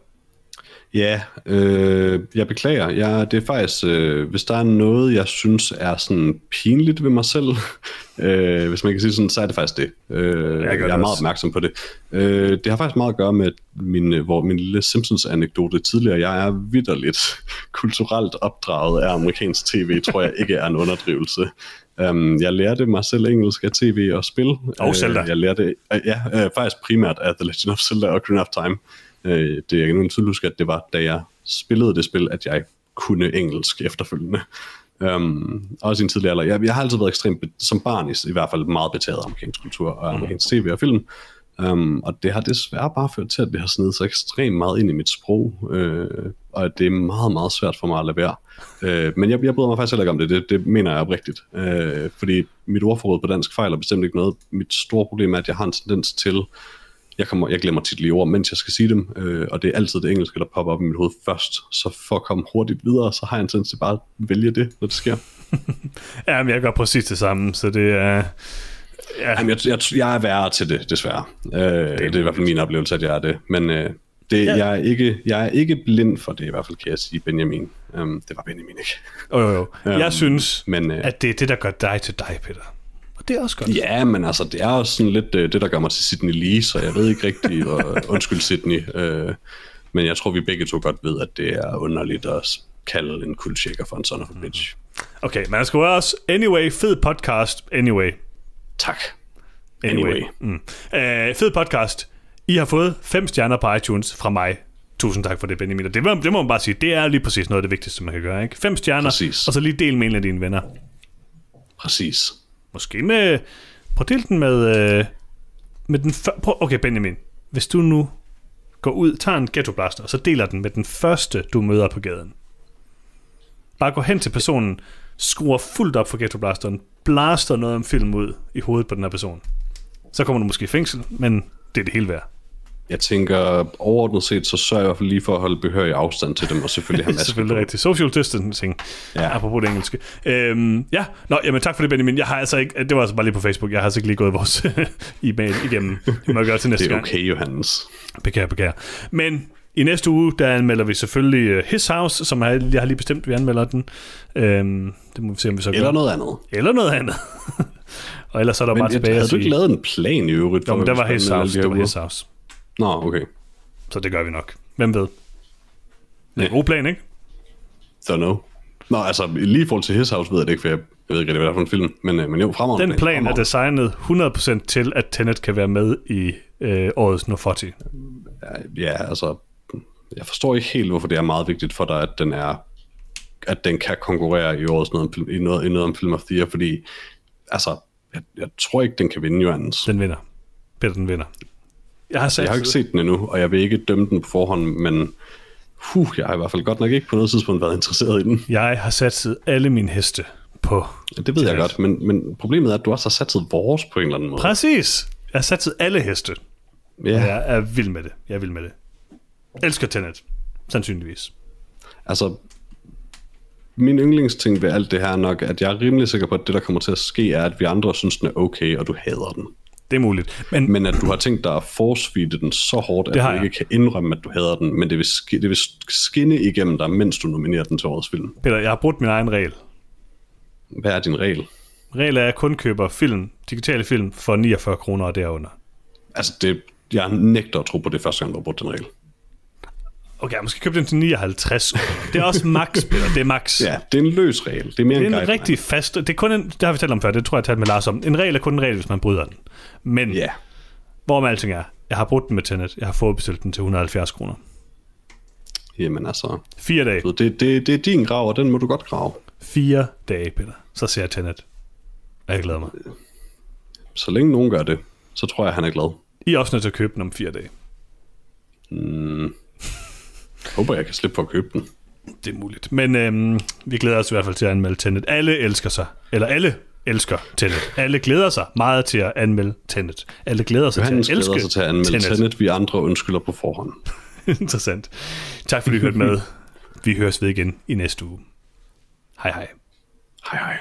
Ja, øh, jeg beklager. Jeg, det er faktisk, øh, hvis der er noget, jeg synes er sådan pinligt ved mig selv, [LAUGHS] øh, hvis man kan sige sådan, så er det faktisk det. Øh, jeg, jeg er meget også. opmærksom på det. Øh, det har faktisk meget at gøre med min, øh, hvor min lille Simpsons-anekdote tidligere. Jeg er vidderligt [LAUGHS] kulturelt opdraget af amerikansk tv, tror jeg ikke er en underdrivelse. Um, jeg lærte mig selv engelsk af tv og spil. Og Zelda. Øh, jeg lærte, øh, ja, øh, faktisk primært af The Legend of Zelda og Ocarina of Time. Øh, det jeg kan nu tydeligt huske, at det var, da jeg spillede det spil, at jeg kunne engelsk efterfølgende. Um, også i en tidlig alder. Jeg, jeg har altid været ekstremt, som barn i, i hvert fald, meget betaget af amerikansk kultur og amerikansk tv og film. Um, og det har desværre bare ført til, at det har snedet sig ekstremt meget ind i mit sprog, øh, og at det er meget, meget svært for mig at lade være. Øh, men jeg, jeg bryder mig faktisk heller ikke om det, det, det mener jeg oprigtigt. Øh, fordi mit ordforråd på dansk fejler bestemt ikke noget. Mit store problem er, at jeg har en tendens til, jeg, kommer, jeg glemmer tit lige ord, mens jeg skal sige dem, øh, og det er altid det engelske, der popper op i mit hoved først. Så for at komme hurtigt videre, så har jeg en tendens til bare at vælge det, når det sker. [LAUGHS] Ja, men jeg gør præcis det samme, så det er... Ja, Jamen, jeg, jeg, jeg er værre til det, desværre. Øh, det, det er i hvert fald min oplevelse, at jeg er det. Men øh, det, Ja. jeg, er ikke, jeg er ikke blind for det, i hvert fald kan jeg sige, Benjamin. Um, det var Benjamin ikke. jo, jo, jo. [LAUGHS] Jeg Øhm, synes, men, øh, at det er det, der gør dig til dig, Peter. Det er også godt. Ja, men altså, det er også sådan lidt øh, det, der gør mig til Sydney Lee, så jeg ved ikke rigtigt, [LAUGHS] og, undskyld Sydney, øh, men jeg tror, vi begge to godt ved, at det er underligt at kalde en kuldshaker for en son of a bitch. Okay, men jeg skal også... Anyway, fed podcast. Anyway. Tak. Anyway. Anyway. Mm. Uh, fed podcast. I har fået fem stjerner på iTunes fra mig. Tusind tak for det, Benjamin. Og Det må, det må man bare sige. Det er lige præcis noget af det vigtigste, man kan gøre. Ikke? Fem stjerner, Præcis. og så lige del med en af dine venner. Præcis. Måske med... Prøv at dele den med... Øh, med den før, prøv, okay, Benjamin. Hvis du nu går ud, tager en ghetto blaster, og så deler den med den første, du møder på gaden. Bare gå hen til personen, skruer fuldt op for ghetto blasteren, blaster noget om film ud i hovedet på den her person. Så kommer du måske i fængsel, men det er det hele værd. Jeg tænker, overordnet set, så sørger jeg i hvert fald lige for at holde behørig afstand til dem, og selvfølgelig have [LAUGHS] maske Selvfølgelig på. rigtigt. Social distancing, ja. Apropos det engelske. Øhm, ja, Nå, jamen, tak for det, Benjamin. Jeg har altså ikke, det var altså bare lige på Facebook. Jeg har altså ikke lige gået vores [LAUGHS] e-mail igennem. Det må jeg gøre til næste Det er gang. okay, Johannes. Beklager, beklager. Men i næste uge, der anmelder vi selvfølgelig øh, His House, som jeg, jeg har lige bestemt, vi anmelder den. Øhm, det må vi se, om vi så gør. Eller noget andet. Eller noget andet. [LAUGHS] og ellers så er der Men bare jeg, tilbage havde at du ikke sige... lavet en plan i øvrigt? Jo, men der var His House. alle de Det var His? House. Nå, okay. Så det gør vi nok. Hvem ved? Det er en god plan, ikke? Don't know. Nå, altså, lige i forhold til His House ved jeg det ikke, for jeg, jeg ved ikke rigtig, hvad det er for en film. Men, øh, men jo, fremragende Den plan er fremragende. designet 100% til, at Tenet kan være med i øh, årets Nofoti. Ja, altså, jeg forstår ikke helt, hvorfor det er meget vigtigt for dig, at den er at den kan konkurrere i årets noget i noget, i noget om Film of the Year, fordi altså, jeg, jeg tror ikke, den kan vinde, Johannes. Den vinder. Peter, den vinder. Jeg har, Jeg har ikke set den endnu, og jeg vil ikke dømme den på forhånd, men huh, jeg har i hvert fald godt nok ikke på noget tidspunkt været interesseret i den. jeg har satset alle mine heste på Ja, det ved jeg godt, men, men problemet er, at du også har satset vores på en eller anden måde. Præcis. Jeg har satset alle heste. Ja, Jeg er vild med det. Jeg er vild med det. Elsker Tenet. Sandsynligvis. altså, min yndlingsting ved alt det her er nok, at jeg er rimelig sikker på, at det, der kommer til at ske, er, at vi andre synes, den er okay, og du hader den. Det er muligt. Men, Men at du har tænkt dig at force den så hårdt, at du jeg. ikke kan indrømme, at du hader den, men det vil, sk- det vil skinne igennem dig, mens du nominerer den til årets film. Peter, jeg har brugt min egen regel. Hvad er din regel? Regel er, at jeg kun køber film, digitale film, for 49 kroner og derunder. Altså, det, jeg nægter at tro på det første gang, du har brugt den regel. Okay, jeg måske købe den til 59. Det er også max, [LAUGHS] Peter. Det er max. Ja, det er en løs regel. Det er mere Det en er en guideline. rigtig fast... Det er kun en, det har vi talt om før, det tror jeg, talt med Lars om. En regel er kun en regel, hvis man bryder den. Men Ja, hvor med alting er, jeg har brugt den med Tenet. Jeg har fået bestilt den til 170 kroner. jamen altså, Fire dage. det, det, det er din grav, og den må du godt grave. Fire dage, Peter. Så ser jeg Tenet. Og jeg glæder mig. Så længe nogen gør det, så tror jeg, han er glad. I er også nødt til at købe den om fire dage. Håber, jeg kan slippe for at købe den. Det er muligt. Men øhm, vi glæder os i hvert fald til at anmelde Tenet. Alle elsker sig. Eller alle elsker Tenet. Alle glæder sig meget til at anmelde Tenet. Alle glæder sig Johannes til at elske glæder sig til at anmelde Tenet. Tenet. Vi andre undskylder på forhånd. [LAUGHS] Interessant. Tak fordi I hørte med. Vi høres ved igen i næste uge. Hej hej. Hej hej.